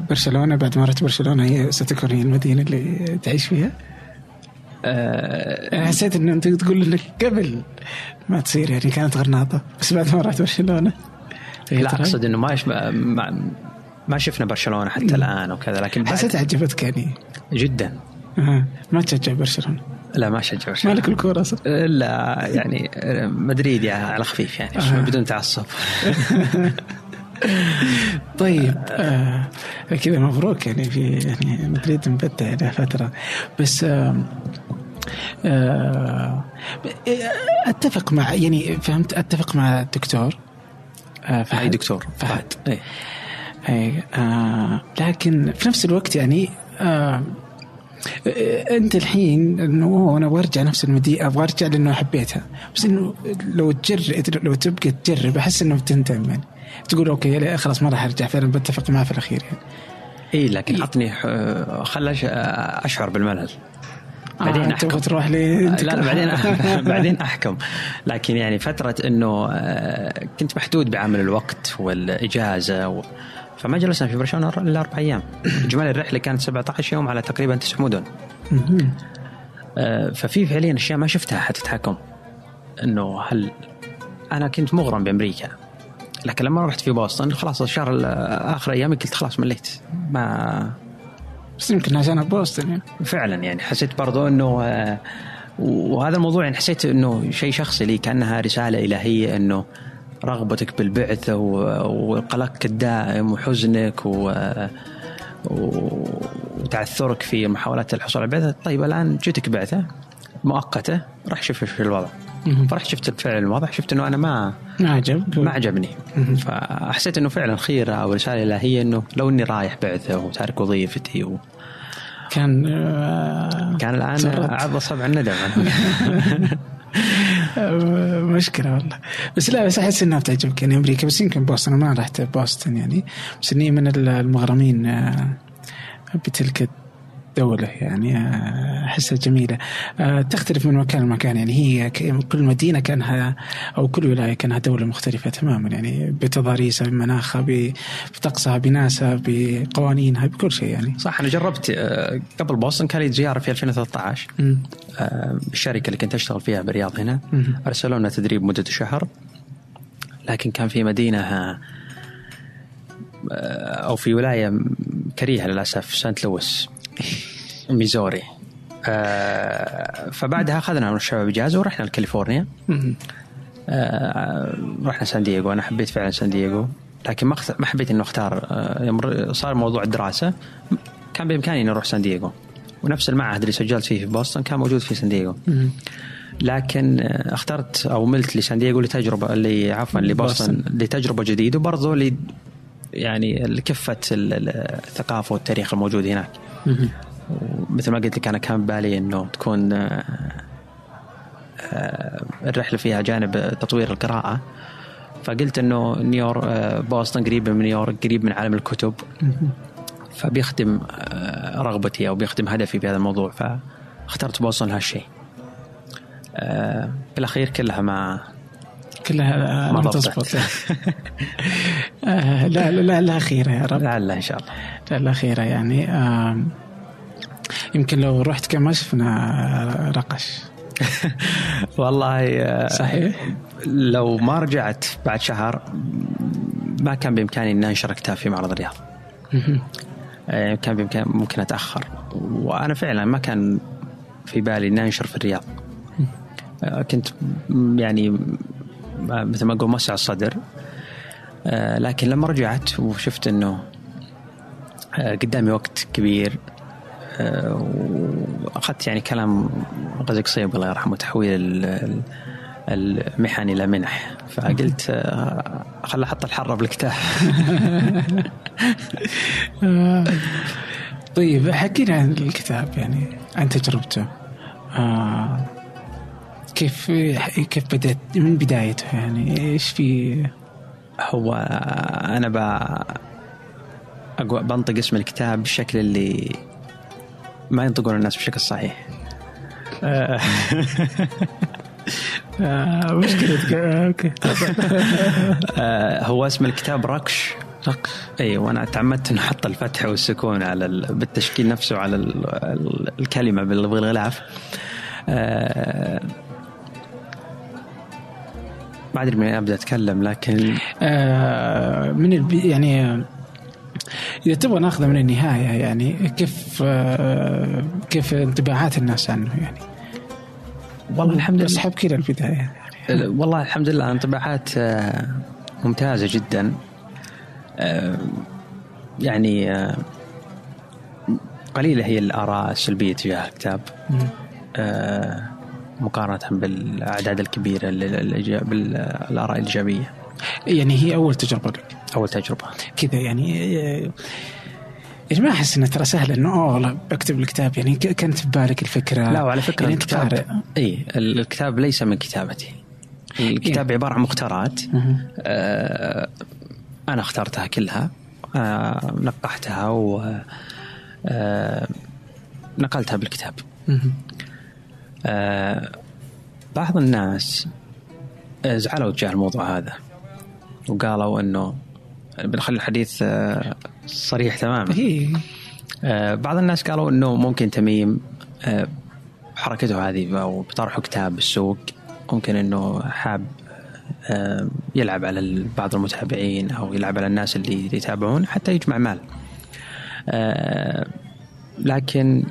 برشلونة بعد ما رحت برشلونة هي ستكون هي المدينة اللي تعيش فيها؟ أه حسيت انه أنت تقول إنك قبل ما تصير يعني كانت غرناطة بس بعد ما رحت برشلونة. لا أقصد إنه ما, ما ما شفنا برشلونة حتى الآن وكذا لكن حسيت عجبتك يعني. جدا. آه. ما تشجع برشلونة؟ لا ما أشجع برشلونة. مالك الكورة أصلا؟ لا يعني مدريد يعني على خفيف يعني آه. بدون تعصب. [laughs] [laughs] طيب آه كذا مبروك يعني في يعني مدريد مبدع له فتره بس آه آه أتفق مع يعني فهمت أتفق مع الدكتور آه فهد. أي دكتور؟ فهد. أي. اي آه لكن في نفس الوقت يعني آه أنت الحين إنه أنا أبغى أرجع نفس المدينة أبغى أرجع لأنه حبيتها. بس إنه لو تجرب لو تبقى تجرب أحس إنه بتندم يعني تقول okay خلاص ما راح أرجع. فعلا بتفق معه في الأخير يعني. إي لكن عطني خلى أشعر بالملل. بعدين آه أحكم. تروح لي؟ لا لا بعدين [laughs] [laughs] بعدين أحكم. لكن يعني فترة إنه كنت محدود بعمل الوقت والإجازة و... فما جلسنا في برشلونة إلا أربع أيام. [clears throat] اجمالي الرحلة كانت 17 يوم على تقريبا تسع مدن. ففي فعليا أشياء ما شفتها حتتحكم إنه هل أنا كنت مغرم بأمريكا. لكن لما رحت في بوسطن خلاص الشهر آخر أيامي قلت خلاص مليت. ما بس يمكن عشان بوسطن يعني. فعلا يعني حسيت برضو إنه وهذا الموضوع يعني حسيت إنه شيء شخصي لي كأنها رسالة إلهية إنه رغبتك بالبعثة وقلقك الدائم وحزنك و وتعثرك في محاولات الحصول على البعثة. طيب الآن جتك بعثة مؤقتة راح شوف إيش الوضع. فرحت شفت الفعل الواضح شفت إنه أنا ما ما عجب. ما عجبني. فحسيت إنه فعلا خيرة أو رسالة إلهية إنه لو إني رايح بعثة وتارك وظيفتي و... كان آه كان الآن عض صبع الندم. [laughs] مشكلة والله. بس لا بس أحس إنها بتعجبك يعني أمريكا بس يمكن بوسطن ما رحت بوسطن يعني. بس إني من المغرمين بتلك دولة يعني أحسها جميلة. تختلف من مكان لمكان يعني هي كل مدينة كانها أو كل ولاية كانها دولة مختلفة تماما يعني بتضاريسها بمناخها بطقسها بناسها بقوانينها بكل شيء يعني. صح أنا جربت قبل بوسطن كان لي زيارة في 2013 م. الشركة اللي كنت أشتغل فيها بالرياض هنا. أرسلونا تدريب مدة شهر. لكن كان في مدينة أو في ولاية كريهة للأسف سانت لويس. [laughs] ميزوري. آه فبعدها أخذنا من الشباب اجازه ورحنا لكاليفورنيا. آه رحنا سان دييغو. أنا حبيت فعلا سان دييغو. لكن ما ما حبيت انه أختار آه صار موضوع الدراسة. كان بإمكاني إني أروح سان دييغو. ونفس المعهد اللي سجلت فيه في بوسطن كان موجود في سان دييغو. لكن اخترت أو ملت لسان دييغو لتجربة اللي عفوا لبوسطن لتجربة جديدة وبرضه يعني لكفة الثقافة والتاريخ الموجود هناك. مثل ما قلت لك أنا كان بالي إنه تكون الرحلة فيها جانب تطوير القراءة. فقلت إنه نيويورك بوسطن قريب من نيويورك قريب من عالم الكتب. فبيخدم رغبتي أو بيخدم هدفي في هذا الموضوع. فاخترت بوسطن لهالشيء. بالأخير كلها ما كلها ما تضبط [laughs] لا لا لا خير يا رب. لعل إن شاء الله. خير يعني. يمكن لو رحت كان ما شفنا رقش. [laughs] والله صحيح؟ لو ما رجعت بعد شهر ما كان بإمكاني ان أنشر كتاب في معرض الرياض. كان بامكان ممكن أتأخر. وأنا فعلا ما كان في بالي ان أنشر في الرياض. كنت يعني مثل ما أقول موسع الصدر. لكن لما رجعت وشفت إنه قدامي وقت كبير وأخذت يعني كلام غزق صيب الله يرحمه تحويل المحن إلى منح. فقلت آه، خل أحط الحرة بالكتاب. [laughs] طيب حكينا عن الكتاب يعني عن تجربته. آه كيف كيف بدأت من بدايته يعني؟ إيش في؟ هو أنا ب أقوى بنطق اسم الكتاب بالشكل اللي ما ينطقون الناس بشكل صحيح. آه. آه مشكلة أوكي. [laughs] آه هو اسم الكتاب ركش ركش اي وأنا تعمدت ان أحط الفتح والسكون على ال... بالتشكيل نفسه على ال... الكلمة بالغلاف آه ما أدري من أبدأ أتكلم لكن آه من البي يعني إذا تبغى ناخذه من النهاية يعني كيف آه كيف انطباعات الناس عنه يعني؟ والله الحمد لله. اسحب كذا البداية يعني. والله الحمد لله انطباعات آه، ممتازة جدا. آه، يعني قليلة هي الآراء السلبية تجاه الكتاب. مقارنة بالأعداد الكبيرة بالآراء الإيجابية. يعني هي أول تجربة لك؟ أول تجربة. كذا يعني يعني ما أحس إنه ترى سهل إنه أوه والله بكتب الكتاب يعني كانت ببالك الفكرة؟ لا وعلى فكرة يعني الكتاب إي الكتاب ليس من كتابتي. الكتاب يعني. عبارة عن مختارات آه أنا اخترتها كلها آه نقحتها و آه نقلتها بالكتاب. آه بعض الناس زعلوا تجاه الموضوع هذا وقالوا إنه بنخلي الحديث آه، صريح تماما. إيه. آه، بعض الناس قالوا إنه ممكن تميم آه، حركته هذه أو بطرحه كتاب بالسوق. ممكن إنه حاب يلعب على بعض المتابعين أو يلعب على الناس اللي يتابعون حتى يجمع مال. لكن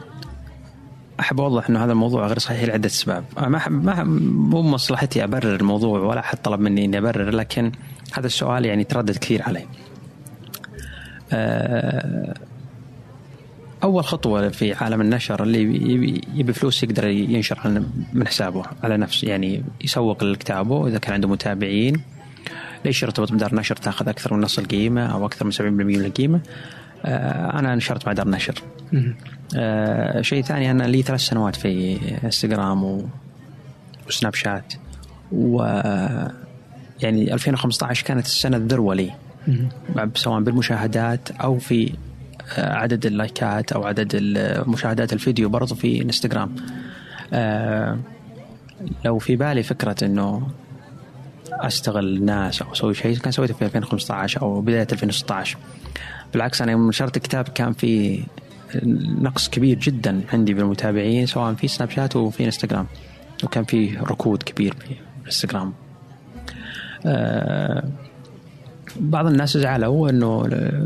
أحب أوضح إنه هذا الموضوع غير صحيح لعدة أسباب. ما ما مو مصلحتي أبرر الموضوع ولا أحد طلب مني إني أبرر لكن هذا السؤال يعني تردد كثير علي. آه، أول خطوة في عالم النشر اللي يبي فلوس يقدر ينشر من حسابه على نفسه يعني يسوق لكتابه إذا كان عنده متابعين. ليش يرتبط بدار نشر تاخذ أكثر من نص القيمة أو أكثر من 70% من القيمة؟ آه، أنا نشرت مع دار نشر آه شيء ثاني أنا لي ثلاث سنوات في انستغرام. وسناب شات و يعني 2015 كانت السنة الذروة لي. سواء بالمشاهدات أو في آه، عدد اللايكات أو عدد مشاهدات الفيديو برضو في إنستغرام. آه لو في بالي فكرة إنه استغل الناس أو أسوي شيء كان سويته في 2015 أو بداية 2016 بالعكس أنا يوم نشرت الكتاب كان في نقص كبير جدا عندي بالمتابعين سواء في سناب شات وفي إنستغرام. وكان في ركود كبير في إنستغرام. بعض الناس زعلوا إنه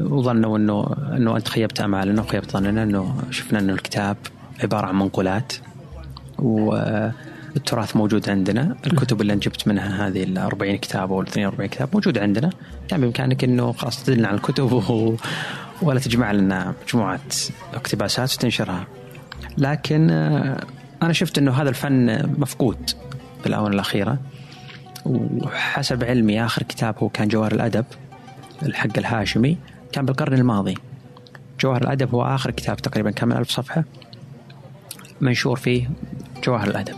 وظنوا إنه إنه أنت خيبت امالنا وخيبت ظننا إنه شفنا إنه الكتاب عبارة عن منقولات والتراث موجود عندنا الكتب اللي جبت منها هذه ال 40 كتاب أو 42 كتاب موجود عندنا كان بإمكانك إنه خلاص تدلنا عن الكتب [laughs] ولا تجمع لنا مجموعة اقتباسات وتنشرها. لكن آه، أنا شفت أنه هذا الفن مفقود في الآونة الأخيرة. وحسب علمي آخر كتاب هو كان جوهر الأدب الحق الهاشمي كان بالقرن الماضي. جوهر الأدب هو آخر كتاب تقريبا كان من ألف صفحة منشور فيه جوهر الأدب.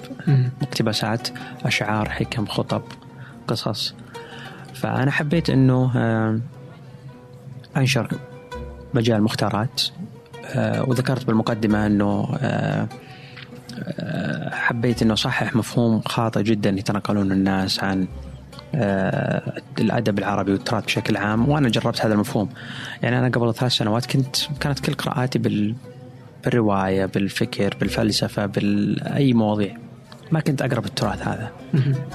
اقتباسات أشعار حكم خطب قصص. فأنا حبيت أنه آه، أنشر مجال مختارات آه، وذكرت بالمقدمة أنه آه، حبيت أنه أصحح مفهوم خاطئ جدا يتنقلون الناس عن الأدب العربي والتراث بشكل عام وأنا جربت هذا المفهوم. يعني أنا قبل ثلاث سنوات كنت كانت كل قراءاتي بال بالرواية بالفكر بالفلسفة باي مواضيع. ما كنت أقرأ بالتراث هذا.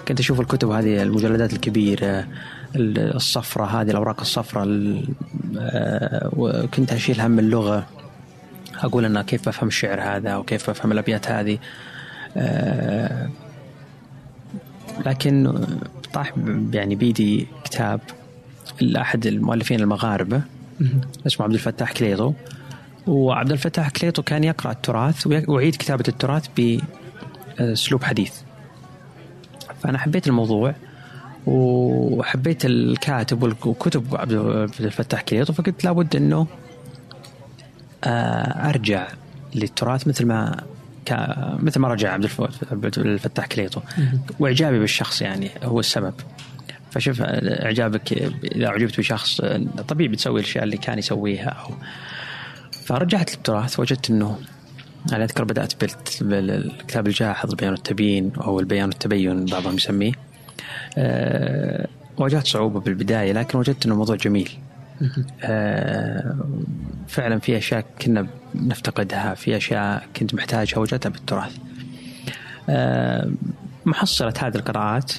كنت أشوف الكتب هذه المجلدات الكبيرة الصفرة هذه الأوراق الصفراء آه، وكنت أشيل هم اللغة. أقول أنا كيف بفهم الشعر هذا وكيف بفهم الأبيات هذه. آه، لكن طاح يعني بيدي كتاب لأحد المؤلفين المغاربة اسمه عبد الفتاح كليطو. وعبد الفتاح كليطو كان يقرأ التراث ويعيد كتابة التراث بأسلوب حديث. فأنا حبيت الموضوع وحبيت الكاتب والكتب عبد الفتاح كليطو فقلت لابد أنه أرجع للتراث مثل ما مثل ما رجع عبد الفتاح كليطو. وإعجابي بالشخص يعني هو السبب. فشوف إعجابك إذا أعجبت بشخص طبيعي بتسوي الأشياء اللي كان يسويها أو فرجعت للتراث وجدت إنه أنا أذكر بدأت بالكتاب الجاحظ البيان والتبيين أو البيان والتبين بعضهم يسميه. أه واجهت صعوبة بالبداية لكن وجدت إنه الموضوع جميل. فعلا في أشياء كنا نفتقدها في أشياء كنت محتاجها وجدتها بالتراث. أه محصلة هذه القراءات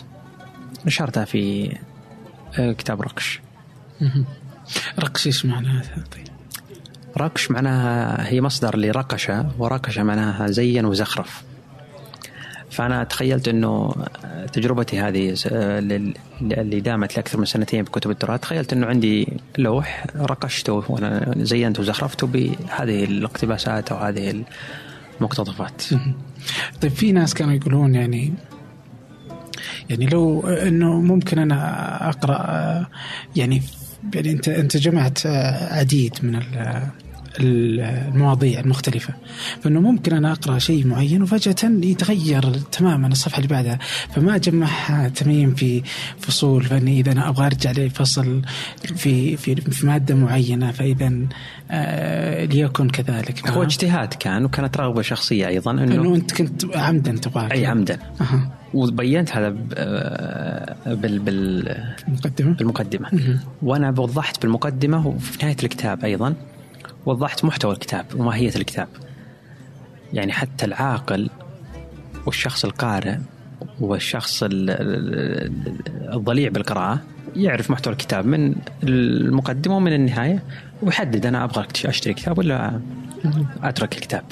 نشرتها في آه، كتاب رقش. [laughs] رقش إيش معناها؟ طيب رقش معناها هي مصدر لرقشة ورقشة معناها زين وزخرف. فأنا تخيلت أنه تجربتي هذه اللي دامت لأكثر من سنتين بكتب التراث تخيلت أنه عندي لوح رقشته وأنا زينته وزخرفته بهذه الاقتباسات أو هذه المقتطفات. طيب في ناس كانوا يقولون يعني يعني لو إنه ممكن أنا أقرأ يعني يعني انت أنت جمعت عديد من المواضيع المختلفة. فإنه ممكن أنا أقرأ شيء معين وفجأة يتغير تماما الصفحة اللي بعدها. فما أجمعها تميم في فصول فإني إذا أنا أبغى أرجع لفصل في في في مادة معينة فإذا آه ليكن كذلك. هو اجتهاد كان وكانت رغبة شخصية أيضا إنه, إنه أنت كنت عمدا تبغى أي عمدا. أه. وبينت هذا آه، بال بالمقدمة. بالمقدمة وأنا وضحت بالمقدمة وفي نهاية الكتاب أيضا. وضحت محتوى الكتاب وماهية الكتاب. يعني حتى العاقل والشخص القارئ والشخص الضليع بالقراءة يعرف محتوى الكتاب من المقدمة ومن النهاية ويحدد أنا أبغى أشتري كتاب ولا أترك الكتاب.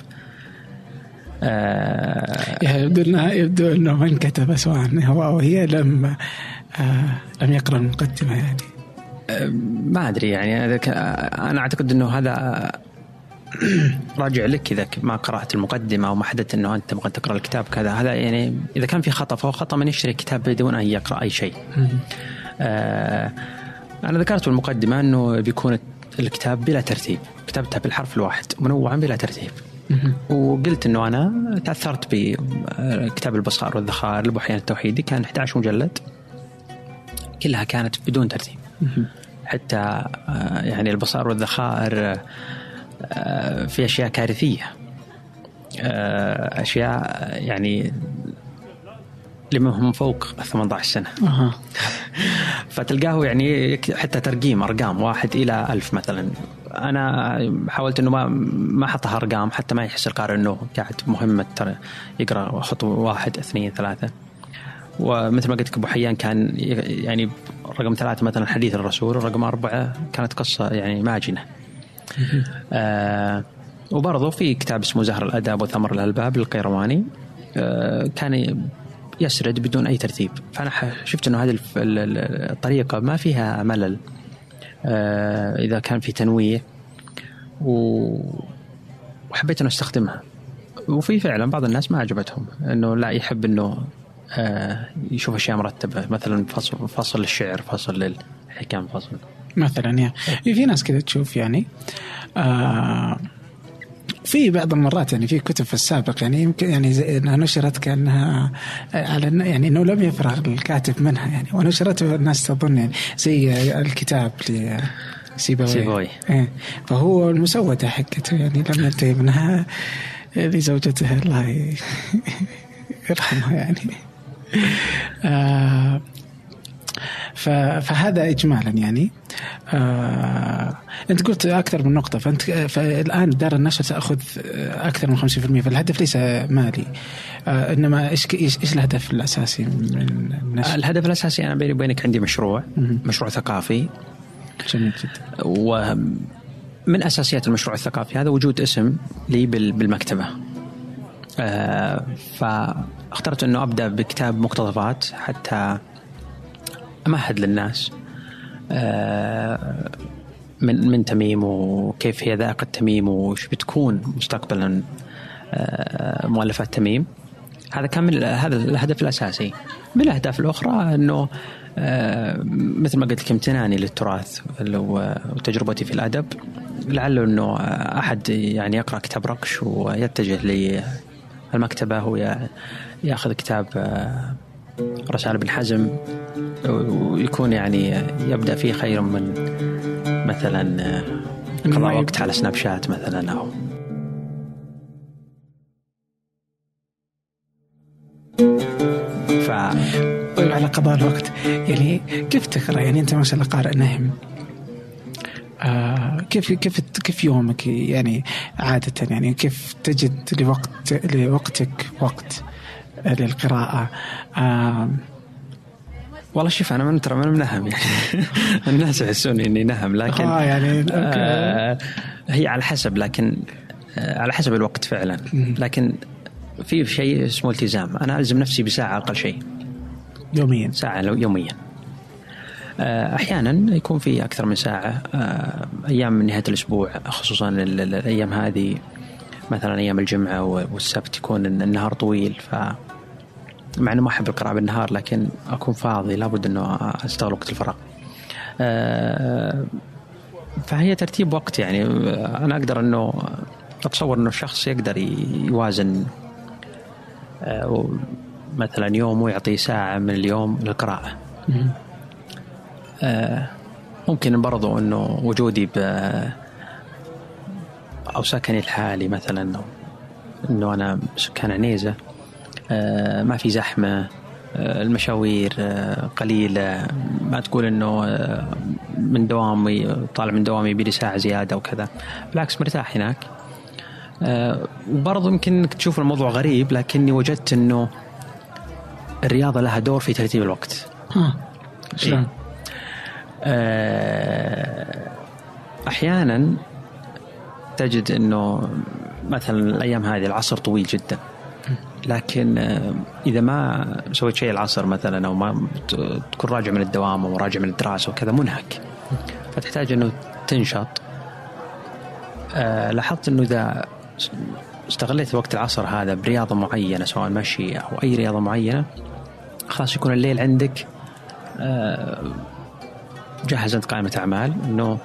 آه يبدو انه يبدو إنه من كتب سواء هو أو هي لم آه لم يقرأ المقدمة يعني. ما أدري يعني أنا أعتقد إنه هذا [clears throat] راجع لك إذا ما قرأت المقدمة أو ما حددت إنه أنت تبغى تقرأ الكتاب كذا هذا يعني إذا كان في خطأ فهو خطأ من يشتري كتاب بدون أن يقرأ أي شيء. آه أنا ذكرت في المقدمة إنه بيكون الكتاب بلا ترتيب، كتبتها بالحرف الواحد منوعا بلا ترتيب. وقلت إنه أنا تأثرت بكتاب البصائر والذخائر لابو حيان التوحيدي كان 11 مجلد كلها كانت بدون ترتيب. حتى آه، يعني البصائر والذخائر آه، في أشياء كارثية. آه، أشياء يعني لمن هم فوق 18 سنة. أه. [laughs] فتلقاه يعني حتى ترقيم أرقام واحد إلى ألف مثلا. أنا حاولت إنه ما ما احطها أرقام حتى ما يحس القارئ إنه قاعد مهمه ترى. يقرأ خطوة واحد اثنين ثلاثة. ومثل ما قلت لك أبو حيان كان يعني رقم ثلاثة مثلا حديث الرسول رقم أربعة كانت قصة يعني ماجنة. [laughs] آه وبرضه في كتاب اسمه زهر الاداب وثمر الألباب للقيرواني آه كان يسرد بدون أي ترتيب. فأنا شفت إنه هذه الطريقة ما فيها ملل. آه إذا كان في تنويه. وحبيت إنه أستخدمها. وفي فعلا بعض الناس ما عجبتهم إنه لا يحب إنه يشوف أشياء مرتبة مثلا فصل فصل للشعر فصل للحكام فصل مثلا يعني في ناس كذا تشوف يعني آه في بعض المرات يعني في كتب في السابق يعني يمكن يعني انها نشرت كأنها على يعني إنه لم يفرغ الكاتب منها يعني ونشرت الناس تظن يعني زي الكتاب سيبوي. سيبوي. إيه. فهو المسودة حقته يعني لم ينتهي منها لزوجته الله [laughs] يرحمها يعني. [laughs] آه، فهذا اجمالا يعني. آه أنت قلت أكثر من نقطة فأنت فالآن دار النشر تأخذ أكثر من 50% فالهدف ليس مالي. آه إنما إيش إيش الهدف الأساسي من النشر؟ الهدف الأساسي أنا بيني وبينك عندي مشروع مشروع ثقافي. جميل جدا. ومن أساسيات المشروع الثقافي هذا وجود اسم لي بالمكتبة. فاخترت انه ابدا بكتاب مقتطفات حتى امهد للناس. آه من من تميم وكيف هي ذائقة تميم وش بتكون مستقبلا آه مؤلفات تميم. هذا كان من هذا الهدف الأساسي. من الأهداف الأخرى إنه آه، مثل ما قلت لك امتناني للتراث وتجربتي في الأدب. لعله إنه أحد يعني يقرأ كتاب رقش ويتجه للمكتبه وياخذ كتاب آه، رسائل ابن حزم ويكون يعني يبدأ فيه خير من مثلا آه، قضاء وقت على سناب شات مثلا أو ف طيب على قضاء الوقت يعني كيف تقرأ؟ يعني أنت ما شاء الله قارئ نهم. آه كيف كيف كيف يومك يعني عادة؟ يعني كيف تجد لوقت لوقتك وقت للقراءة؟ آه والله شوف أنا من ترى من نهم يعني. [laughs] الناس يحسوني إني نهم لكن آه يعني آه هي على حسب لكن آه على حسب الوقت فعلا. لكن في شيء اسمه التزام. أنا ألزم نفسي بساعة أقل شيء. يوميا. ساعة لو يوميا. أحيانا يكون في أكثر من ساعة آه، أيام من نهاية الأسبوع خصوصا الأيام هذه مثلا أيام الجمعة والسبت يكون النهار طويل ف مع إنه ما أحب القراءة بالنهار لكن أكون فاضي لابد إنه أستغل وقت الفراغ. آه، فهي ترتيب وقت يعني أنا أقدر إنه أتصور إنه الشخص يقدر يوازن مثلا يومه يعطي ساعة من اليوم للقراءة. آه، ممكن برضو إنه وجودي ب أو سكني الحالي مثلا إنه أنا سكان عنيزة آه، ما في زحمة آه، المشاوير قليلة. ما تقول إنه من دوامي طالع من دوامي يبي لي ساعة زيادة وكذا. بالعكس مرتاح هناك. وبرضه يمكن إنك تشوف الموضوع غريب لكني وجدت إنه الرياضة لها دور في ترتيب الوقت. ها شلون؟ آه، أحيانا تجد إنه مثلا الأيام هذه العصر طويل جدا. لكن آه، إذا ما سويت شيء العصر مثلا أو ما تكون راجع من الدوام أو راجع من الدراسة وكذا منهك. فتحتاج إنه تنشط. آه، لاحظت إنه إذا استغليت وقت العصر هذا برياضة معينة سواء مشي أو أي رياضة معينة خلاص يكون الليل عندك جهز انت قائمة أعمال إنه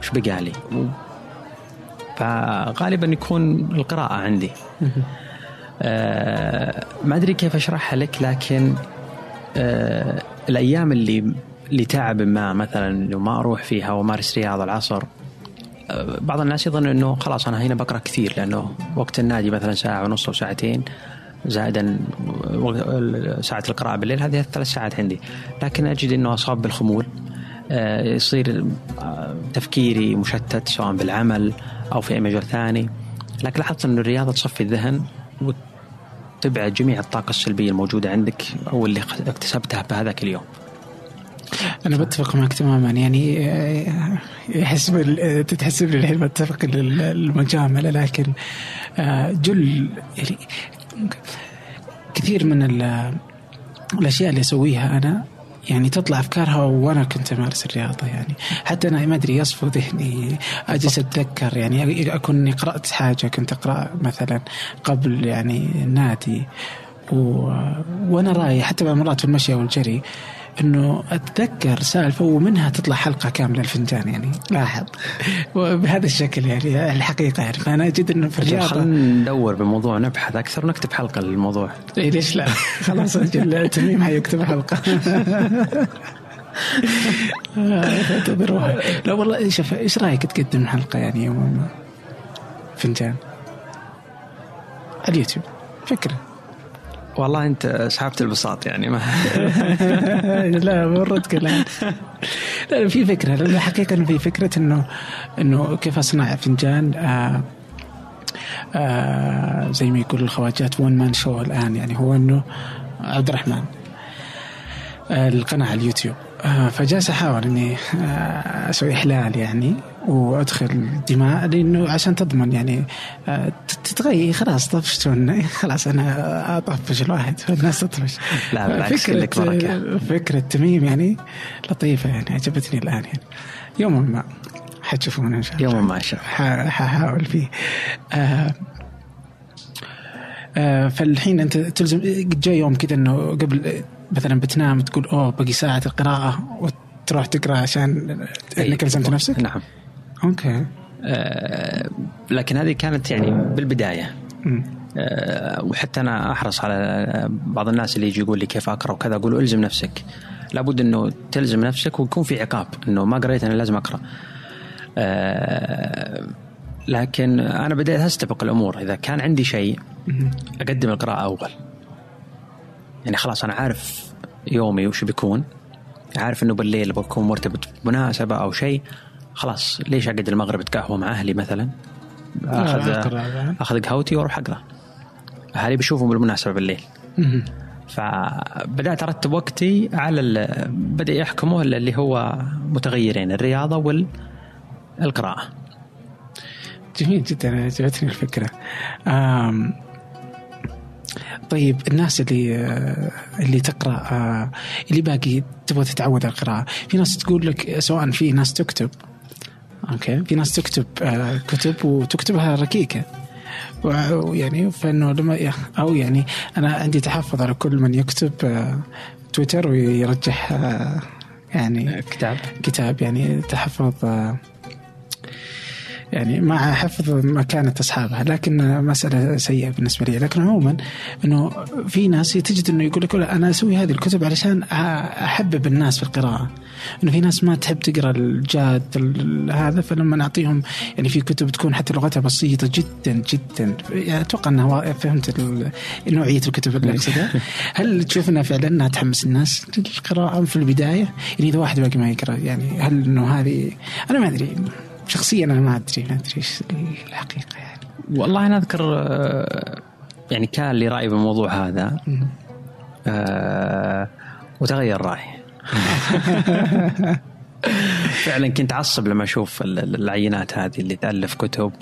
وش بقى لي؟ فغالبا يكون القراءة عندي. آه ما أدري كيف أشرحها لك لكن آه الأيام اللي لتعب ما مثلا لو ما أروح فيها وأمارس رياضة العصر آه بعض الناس يظن إنه خلاص أنا هنا بقرأ كثير لأنه وقت النادي مثلا ساعة ونص أو ساعتين زائدا ساعة القراءة بالليل هذه ثلاث ساعات عندي. لكن أجد أنه أصاب بالخمول. يصير آه، تفكيري مشتت سواء بالعمل أو في أي مجال ثاني. لكن لاحظت انه الرياضة تصفي الذهن وتبعد جميع الطاقة السلبية الموجودة عندك أو اللي اكتسبتها بهذاك اليوم. أنا بتفق معك تماما. يعني آه، يحسب تتحسب لي الحين بتفق المجاملة. لكن جل يعني كثير من الأشياء اللي أسويها أنا يعني تطلع أفكارها وأنا كنت أمارس الرياضة يعني. حتى أنا ما أدري يصفو ذهني أجلس أتذكر يعني. أكون قرأت حاجة كنت أقرأ مثلا قبل يعني النادي و... وأنا رايح. حتى مرات في المشي والجري إنه أتذكر سالفة ومنها تطلع حلقة كاملة الفنجان يعني. لاحظ [laughs] وبهذا الشكل يعني الحقيقة يعني. فأنا أجد إنه في الرياضه خلينا ندور بموضوع نبحث أكثر ونكتب حلقة للموضوع. اي ليش لا؟ خلاص أجل تميم حيكتب حلقة. لا والله شوف إيش رأيك تقدم حلقة يعني يوم فنجان؟ اليوتيوب. فكرة. والله انت سحبت البساط يعني ما [laughs] لا ورد كلام. لا في فكرة. لأن حقيقة في فكرة انه إنه كيف أصنع فنجان؟ آه آه زي ما يقول الخواجات ون مان شو الآن. يعني هو إنه عبد الرحمن. آه القناة على اليوتيوب. فجالس أحاول إني آه أسوي إحلال يعني وأدخل دماء لأنه عشان تضمن يعني آه، تتغير خلاص طفشتون [laughs] خلاص أنا أطفش الواحد الناس تطفش. لا بالعكس فكرة, فكرة تميم يعني لطيفة يعني عجبتني الآن يعني. يوما ما حتشوفون إن شاء الله. يوما ما إن شاء الله. ححاول فيه. آه آه فالحين أنت تلزم جاء يوم كذا إنه قبل مثلا بتنام تقول أوه باقي ساعة القراءة وتروح تقرأ عشان إنك لزمت نفسك؟ نعم. أوكي. آه لكن هذه كانت يعني بالبداية. آه وحتى أنا أحرص على بعض الناس اللي يجي يقول لي كيف أقرأ وكذا أقول ألزم نفسك. لابد إنه تلزم نفسك ويكون في عقاب إنه ما قريت أنا لازم أقرأ. آه لكن أنا بديت أستبق الأمور. إذا كان عندي شيء أقدم القراءة أول. يعني خلاص أنا عارف يومي وش بيكون عارف إنه بالليل بكون مرتبط بمناسبة أو شيء خلاص ليش أقعد المغرب اتقهوى مع أهلي مثلا؟ اخذ أخذ قهوتي وأروح أقرأ. أهلي بيشوفهم بالمناسبة بالليل. فبدأت أرتب وقتي على بدأ يحكمه اللي هو متغيرين الرياضة والقراءه جميل جدا عجبتني الفكرة. طيب الناس اللي اللي تقرأ اللي باقي تبغى تتعود على القراءة. في ناس تقول لك سواء في ناس تكتب. أوكي؟ في ناس تكتب كتب وتكتبها ركيكه ويعني فإنه لما أو يعني أنا عندي تحفظ على كل من يكتب تويتر ويرجح يعني كتاب. كتاب يعني تحفظ يعني مع حفظ مكانة أصحابها لكن مسألة سيئة بالنسبة لي. لكن عموما أنه في ناس تجد أنه يقول لك أنا أسوي هذه الكتب علشان أحبب الناس في القراءة. أنه في ناس ما تحب تقرأ الجاد هذا فلما نعطيهم يعني في كتب تكون حتى لغتها بسيطة جدا جدا. يعني أتوقع أنها فهمت نوعية الكتب اللي أقصدها. [laughs] هل تشوف أنها فعلا أنها تحمس الناس للقراءة في البداية؟ يعني إذا واحد باقي ما يقرأ يعني هل أنه هذه أنا ما أدري. شخصيا أنا ما أدري ما أدري إيش الحقيقة يعني. والله أنا أذكر يعني كان لي رأي بالموضوع هذا. آه وتغير رأيي. [laughs] فعلا كنت أعصب لما أشوف العينات هذه اللي تألف كتب.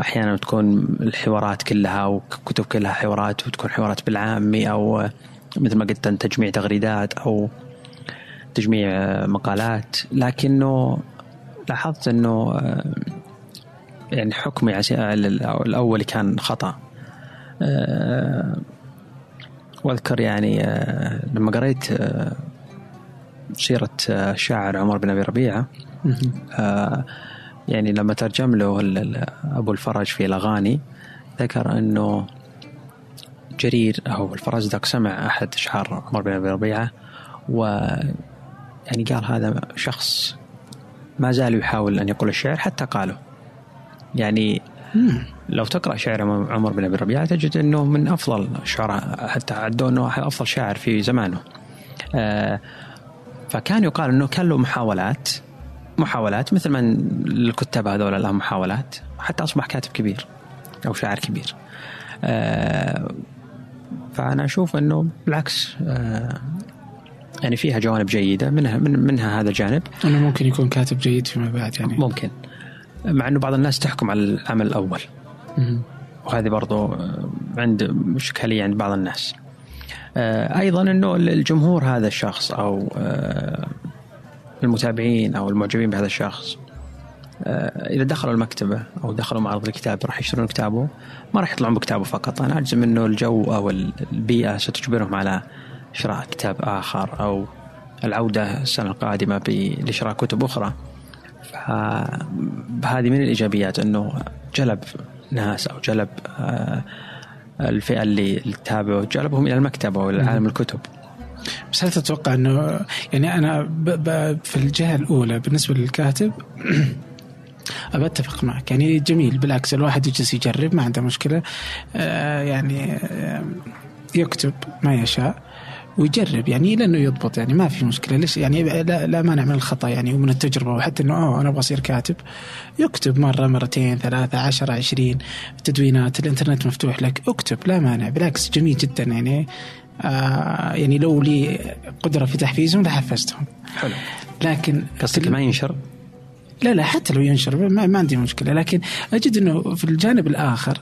أحيانا تكون الحوارات كلها وكتب كلها حوارات وتكون حوارات بالعامي أو مثل ما قلت تجميع تغريدات أو تجميع مقالات. لكنه لاحظت إنه يعني حكمي الأول كان خطأ. وأذكر يعني لما قريت سيرة الشاعر عمر بن أبي ربيعة يعني لما ترجم له أبو الفرج في الأغاني ذكر إنه جرير أو الفرزدق سمع أحد اشعار عمر بن أبي ربيعة و يعني قال هذا شخص ما زال يحاول أن يقول الشعر حتى قاله. يعني لو تقرأ شعر عمر بن أبي ربيعة تجد أنه من أفضل الشعراء حتى عدوا أنه أفضل شاعر في زمانه. آه فكان يقال أنه كان له محاولات محاولات مثل ما الكتاب هذول الآن محاولات حتى أصبح كاتب كبير أو شاعر كبير. آه فأنا أشوف أنه بالعكس آه يعني فيها جوانب جيدة منها من منها هذا الجانب. أنه ممكن يكون كاتب جيد فيما بعد يعني. ممكن. مع إنه بعض الناس تحكم على العمل الأول. وهذه برضو عند اشكاليه عند بعض الناس. أيضا إنه الجمهور هذا الشخص أو المتابعين أو المعجبين بهذا الشخص إذا دخلوا المكتبة أو دخلوا معرض الكتاب راح يشترون كتابه. ما راح يطلعون بكتابه فقط. أنا أجزم إنه الجو أو البيئة ستجبرهم على شراء كتاب آخر أو العودة السنة القادمة لشراء كتب أخرى. فهذه من الإيجابيات أنه جلب ناس أو جلب الفئة اللي تتابعه جلبهم إلى المكتبة وإلى عالم الكتب. بس هل تتوقع أنه يعني أنا ب ب في الجهة الأولى بالنسبة للكاتب [clears throat] أبى أتفق معك. يعني جميل بالعكس الواحد يجلس يجرب ما عنده مشكلة. آه يعني آه يكتب ما يشاء. ويجرب يعني لأنه يضبط يعني ما في مشكلة. ليش؟ يعني لا, لا مانع من الخطأ يعني ومن التجربة. وحتى إنه آه أنا أبغى أصير كاتب. يكتب مرة مرتين ثلاثة عشرة عشرين تدوينات الإنترنت مفتوح لك اكتب لا مانع. بالعكس جميل جدا يعني آه يعني لو لي قدرة في تحفيزهم لحفزتهم حلو. لكن قصدك ما ينشر؟ لا لا حتى لو ينشر ما, ما عندي مشكلة. لكن أجد إنه في الجانب الآخر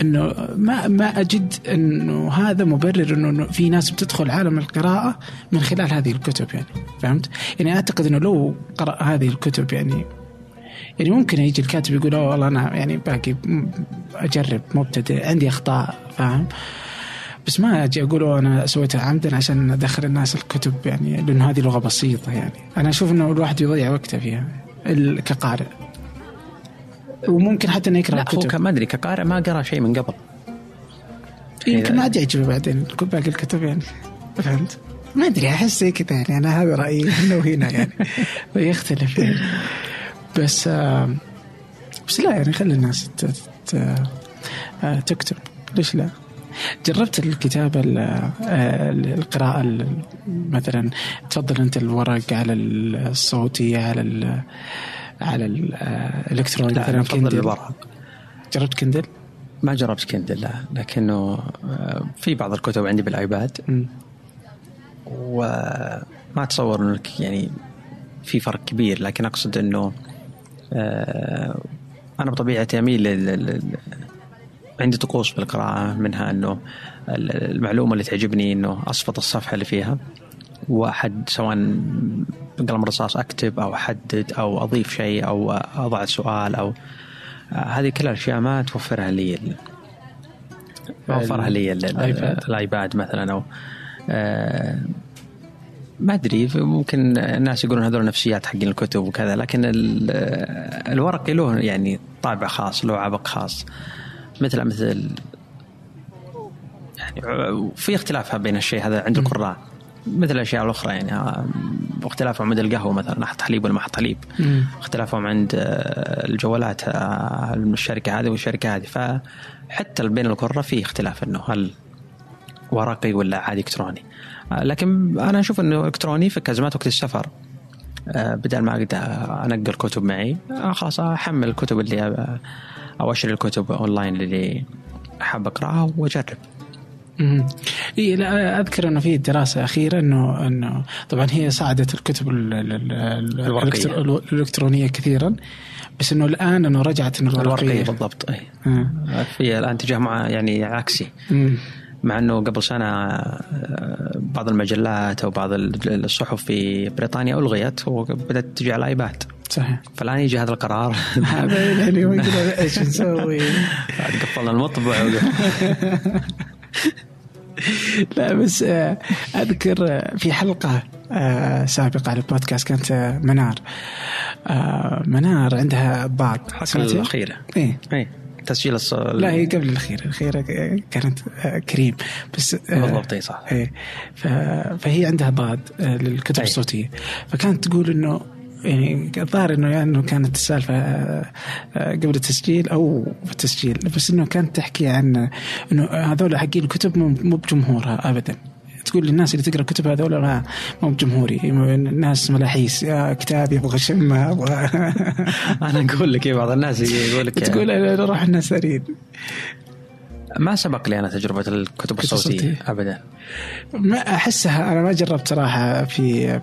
إنه ما ما أجد إنه هذا مبرر إنه في ناس بتدخل عالم القراءة من خلال هذه الكتب يعني. فهمت؟ يعني أعتقد إنه لو قرأ هذه الكتب يعني يعني ممكن يجي الكاتب يقول أوه والله أنا يعني باقي أجرب مبتدئ عندي أخطاء. فاهم؟ بس ما أجي أقول أنا سويتها عمدا عشان أدخل الناس الكتب يعني لأنه هذه لغة بسيطة يعني. أنا أشوف إنه الواحد يضيع وقته فيها. كقارئ. وممكن حتى إنه يكره لا هو الكتب. ك- ما أدري كقارئ ما قرأ شيء من قبل. يمكن ما عاد يعجبه بعدين. كل باقي الكتب يعني. فهمت؟ ما أدري أحس زي كذا يعني. أنا هذا رأيي هنا وهنا يعني. [laughs] ويختلف يعني. بس آه بس لا يعني خلي الناس آه، تكتب. ليش لا؟ جربت الكتابة ال- آه، القراءة ال- مثلا تفضل أنت الورق على الصوتي على ال على الإلكتروني لا مثلا كندل. الورق. جربت Kindle؟ ما جربت Kindle لا. لكنه آه، في بعض الكتب عندي بال iPad. مم. وما أتصور انه يعني في فرق كبير لكن أقصد إنه آه، أنا بطبيعتي أميل عندي طقوس بالقراءة منها ال- المعلومة اللي تعجبني إنه أصفط الصفحة اللي فيها وأحد سواء بقلم رصاص أكتب أو أحدد أو أضيف شيء أو أضع سؤال أو آه، هذه كل الأشياء ما توفرها لي ما وفرها لي ال- ال- الآيباد. مثلا أو آه، ما أدري ممكن الناس يقولون هذول نفسيات حقين الكتب وكذا لكن ال- الورقي له يعني طابع خاص له عبق خاص مثل مثل يعني في اختلاف بين الشيء هذا عند القراء مثل الأشياء الأخرى يعني آه، اختلافهم عند القهوة مثلا أحط حليب ولا ما أحط حليب. اختلافهم عند آه، الجوالات آه، الشركة هذه والشركة هذه. فحتى بين القراء في اختلاف إنه هل ورقي ولا عادي إلكتروني. لكن أنا أشوف إنه إلكتروني في ازمات وقت السفر بدل ما اقعد أنقل كتب معي خلاص أحمل الكتب اللي أو اشتري الكتب أونلاين اللي حاب أقرأها وأجرب. إيه لا أذكر أنه في دراسة أخيرة إنه إنه طبعا هي صعدت الكتب الورقية. الإلكترونية كثيرا بس إنه الآن إنه رجعت إنه الورقية الورقية بالضبط إي آه. في الآن اتجاه مع يعني عكسي مم. مع إنه قبل سنة آه، بعض المجلات أو بعض ال- الصحف في بريطانيا ألغيت وبدأت تجي على الايباد صحيح. فالآن يجي هذا القرار. يعني إيش نسوي. [laughs] بعد قفلنا المطبع. [laughs] لا بس آه، أذكر آه، في حلقة آه، سابقة على البودكاست كانت منار. منار عندها ضاد الحلقة؟ الأخيرة. إيه. اي تسجيل الص... لا هي قبل الأخيرة الاخيره كانت كريم. بس بالضبط اي صح. ف... فهي عندها ضاد للكتب. الصوتية. فكانت تقول إنه يعني الظاهر إنه يعني كانت السالفة آه، آه، قبل التسجيل أو في التسجيل. بس إنه كانت تحكي عن إنه هذول حقين الكتب مو بجمهورها ابدا. تقول للناس اللي تقرأ الكتب هذول ما مو بجمهوري. الناس ملاحيس. يا كتاب يبغى شمه أبغى أنا أقول لك إيه، بعض الناس يقول لك تقول روح الناس اريد ما سبق لي أنا تجربة الكتب الصوتية. ابدا. ما أحسها أنا ما جربت صراحة في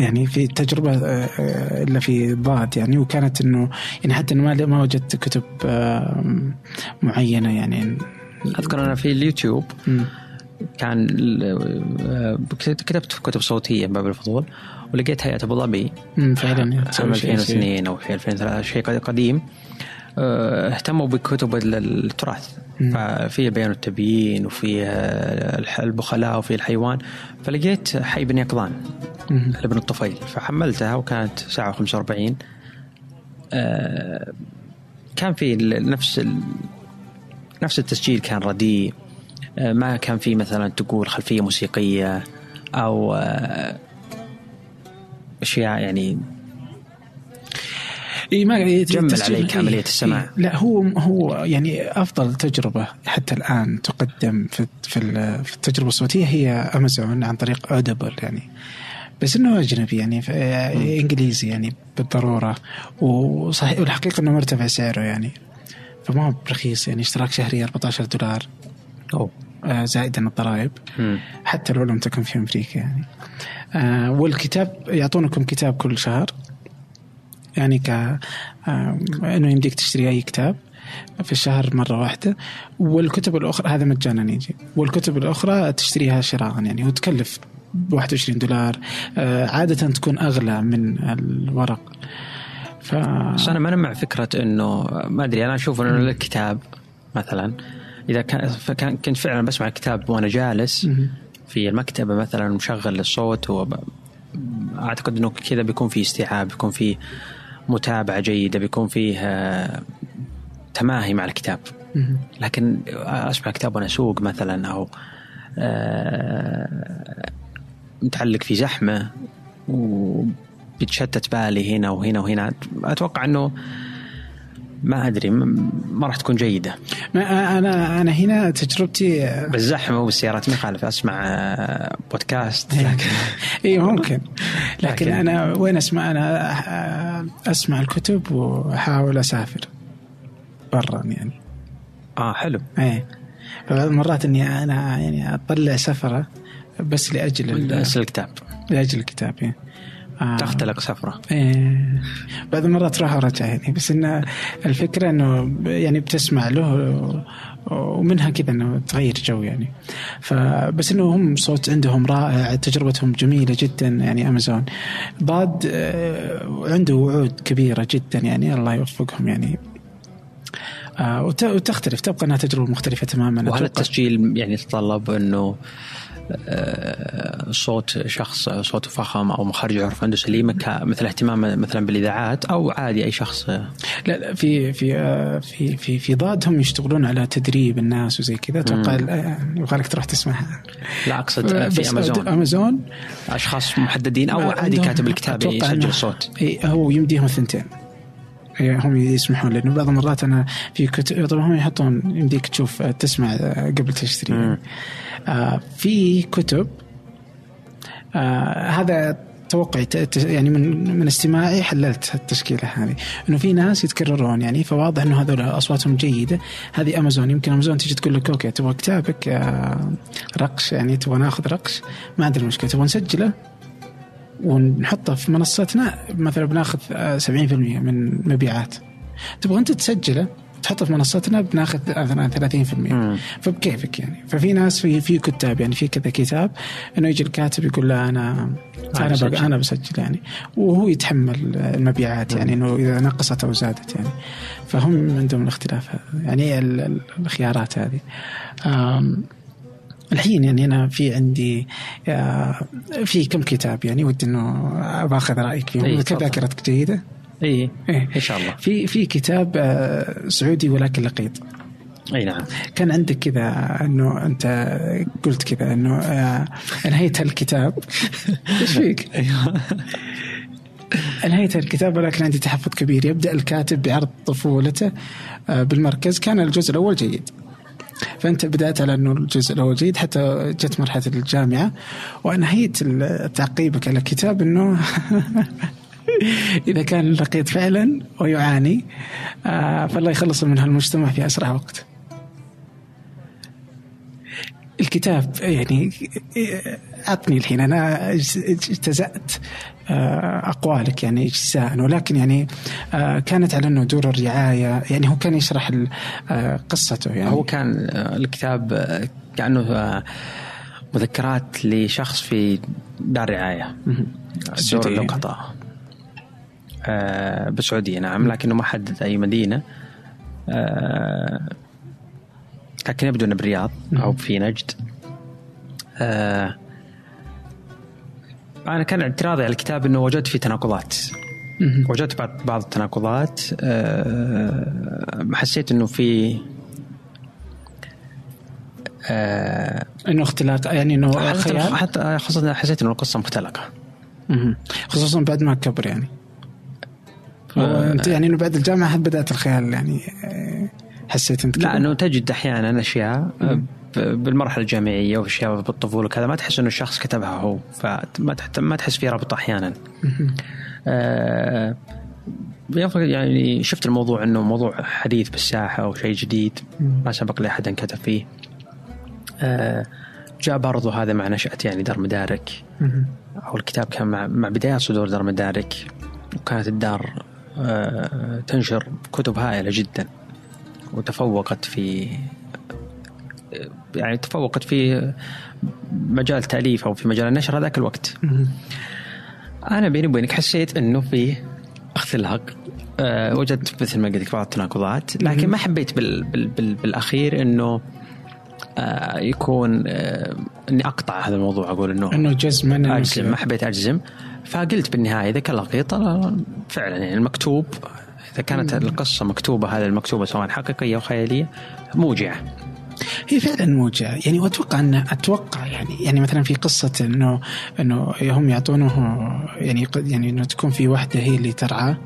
يعني في تجربة آه، آه، إلا في ضاد يعني وكانت إنه يعني حتى ما ما وجدت كتب آه، معينة يعني. أذكر أنا في اليوتيوب مم. كان ال- كتبت في كتب صوتية باب الفضول ولقيت هيئه أبو ظبي. فعلا عام تسوي شيء- 2002 أو شيء 2003 شيء قديم. آه، اهتموا بكتب ال- التراث. مم. ففي بيان التبيين وفي آه، البخلاء وفي الحيوان. فلقيت حي بن يقظان. لابن الطفيل. فحملتها وكانت ساعة و45 آه، كان في نفس ال- نفس التسجيل كان رديء. آه، ما كان في مثلا تقول خلفية موسيقية أو آه، أشياء يعني اي ما جمل عليك إيه، عملية السماع. إيه. لا هو هو يعني أفضل تجربة حتى الآن تقدم في في ال- في التجربة الصوتية هي امازون عن طريق اودبل يعني. بس إنه أجنبي يعني إنجليزي يعني بالضرورة. وصحيح والحقيقة إنه مرتفع سعره يعني. فما هو برخيص يعني اشتراك شهري 14 دولار. أوه. آه، زائدا الضرائب. حتى لو لم تكن في أمريكا يعني. آه والكتاب يعطونكم كتاب كل شهر. يعني ك آه إنه يمديك تشتري أي كتاب في الشهر مرة واحدة. والكتب الأخرى هذا مجانا يجي. والكتب الأخرى تشتريها شراء يعني وتكلف ب 21 دولار آه عادة تكون أغلى من الورق. ف بس أنا ما مع فكرة إنه ما أدري أنا أشوف إنه الكتاب مثلا إذا كان فكان كنت فعلا بسمع الكتاب وأنا جالس. في المكتبة مثلا مشغل الصوت وب... أعتقد إنه كذا بيكون في استيعاب بيكون في متابعة جيدة بيكون فيه تماهي مع الكتاب. لكن اسمع كتاب وأنا أسوق مثلا أو آه، متعلق في زحمة وبتشتت بالي هنا وهنا وهنا أتوقع إنه ما أدري ما راح تكون جيدة. ما أنا أنا هنا تجربتي بالزحمة وبالسيارات ما يخالف أسمع آه، بودكاست لكن اي ممكن. [laughs] لكن لكن- أنا وين أسمع؟ أنا أح- أسمع الكتب وأحاول أسافر برا يعني. آه حلو. إيه. فبعض المرات إني أنا يعني أطلع سفرة بس لأجل بس الكتاب. لأجل الكتاب يعني. آه. تختلق سفرة. إيه. بعض المرات تروح ورجع يعني بس إن الفكرة إنه يعني بتسمع له ومنها كذا إنه تغير جو يعني. فبس إنه هم صوت عندهم رائع تجربتهم جميلة جدا يعني امازون ضاد آه، عنده وعود كبيرة جدا يعني الله يوفقهم يعني. آه وت- وتختلف تبقى إنها تجربة مختلفة تماما. وهل. التسجيل يعني يتطلب إنه صوت شخص صوته فخم أو مخرج عرف عنده سليمه ك- مثل اهتمامه مثلا بالإذاعات أو عادي أي شخص. آه، لا لا في في آه، في في في ضاد هم يشتغلون على تدريب الناس وزي كذا. أتوقع آه، يبغى لك تروح تسمعها لا أقصد آه، في أمازون. أمازون. أشخاص محددين أو عادي كاتب الكتاب يسجل الصوت اي هو يمديهم الثنتين. إيه، هم يسمحون لأنه بعض المرات أنا في كتب طبعا هم يحطون يمديك تشوف آه، تسمع آه، قبل تشتري. آه في كتب آه هذا توقعي يعني من من استماعي حللت التشكيلة هذه. إنه في ناس يتكررون يعني فواضح إنه هذول أصواتهم جيدة. هذه امازون يمكن امازون تجي تقول لك أوكي تبغى كتابك آه رقش يعني تبغى ناخذ رقش؟ ما عندنا مشكلة تبغى نسجله؟ ونحطه في منصتنا مثلا بناخذ آه، 70% من مبيعات تبغى أنت تسجله تحطه في منصتنا بناخذ مثلا 30% مم. فبكيفك يعني ففي ناس في في كتاب يعني في كذا كتاب إنه يجي الكاتب يقول لا أنا أنا بسجل. أنا بسجل يعني وهو يتحمل المبيعات يعني إنه إذا نقصت أو زادت يعني فهم عندهم الاختلاف. يعني ال- ال- الخيارات هذه الحين يعني أنا في عندي آه، في كم كتاب يعني ودي إنه باخذ رأيك فيهم. إيه،. ذاكرتك جيدة. اي إيه. إن شاء الله. في في كتاب آه، سعودي ولكن لقيط. إي نعم. كان عندك كذا إنه أنت قلت كذا إنه آه، أنهيت الكتاب [laughs] إيش فيك؟ أنهيت الكتاب ولكن عندي تحفظ كبير. يبدأ الكاتب بعرض طفولته بالمركز. كان الجزء الأول جيد. فانت بدأت على أنه الجزء الأول جيد حتى جت مرحلة الجامعة وانهيت تعقيبك على الكتاب إنه [laughs] إذا كان لقيت فعلا ويعاني آه، فالله يخلص من هالمجتمع في أسرع وقت. الكتاب يعني اعطني الحين أنا اجتزأت آه، أقوالك يعني اجزاء. ولكن يعني آه، كانت على إنه دور الرعاية. يعني هو كان يشرح آه، قصته يعني. هو كان آه، الكتاب آه، كأنه آه، مذكرات لشخص في دار رعاية. دور آه بالسعودية نعم. لكنه ما حدد أي مدينة. آه لكن يبدو أنه بالرياض أو في نجد. آه أنا كان اعتراضي على الكتاب أنه وجدت فيه تناقضات. وجدت بعض بعض التناقضات آه حسيت أنه في آه إنه اختلاط يعني إنه خيال حتى خاصة حسيت أنه القصة مختلقة مهم. خصوصا بعد ما كبر يعني آه. أنت يعني إنه بعد الجامعة بدأت الخيال يعني حسيت أنت لا؟ إنه تجد أحيانا أشياء بالمرحلة الجامعية واشياء بالطفولة وكذا ما تحس إنه الشخص كتبها هو فما ما تحس في ربط أحيانا. آه، يعني شفت الموضوع إنه موضوع حديث بالساحة أو شيء جديد ما سبق لاحد كتب فيه. آه، جاء برضو هذا مع نشأة يعني دار مدارك. أو الكتاب كان مع, مع بدايات صدور دار مدارك وكانت الدار آه، تنشر كتب هائلة جدا وتفوقت في يعني تفوقت في مجال التأليف أو في مجال النشر هذاك الوقت. أنا بيني وبينك حسيت أنه في أخذ الحق أه وجدت مثل ما قلت لك بعض التناقضات لكن ما حبيت بال بال بال بالأخير إنه آه يكون آه إني أقطع هذا الموضوع أقول إنه إنه جزما إنه أجزم. ما حبيت أجزم. فقلت بالنهاية إذا كان لقيط فعلا يعني المكتوب إذا كانت القصة مكتوبة هذه المكتوبة سواء حقيقية أو خيالية موجعة. هي فعلا موجعة يعني وأتوقع ان أتوقع يعني يعني مثلا في قصة انه إنه هم يعطونه يعني يعني إنه تكون في واحدة هي اللي ترعاه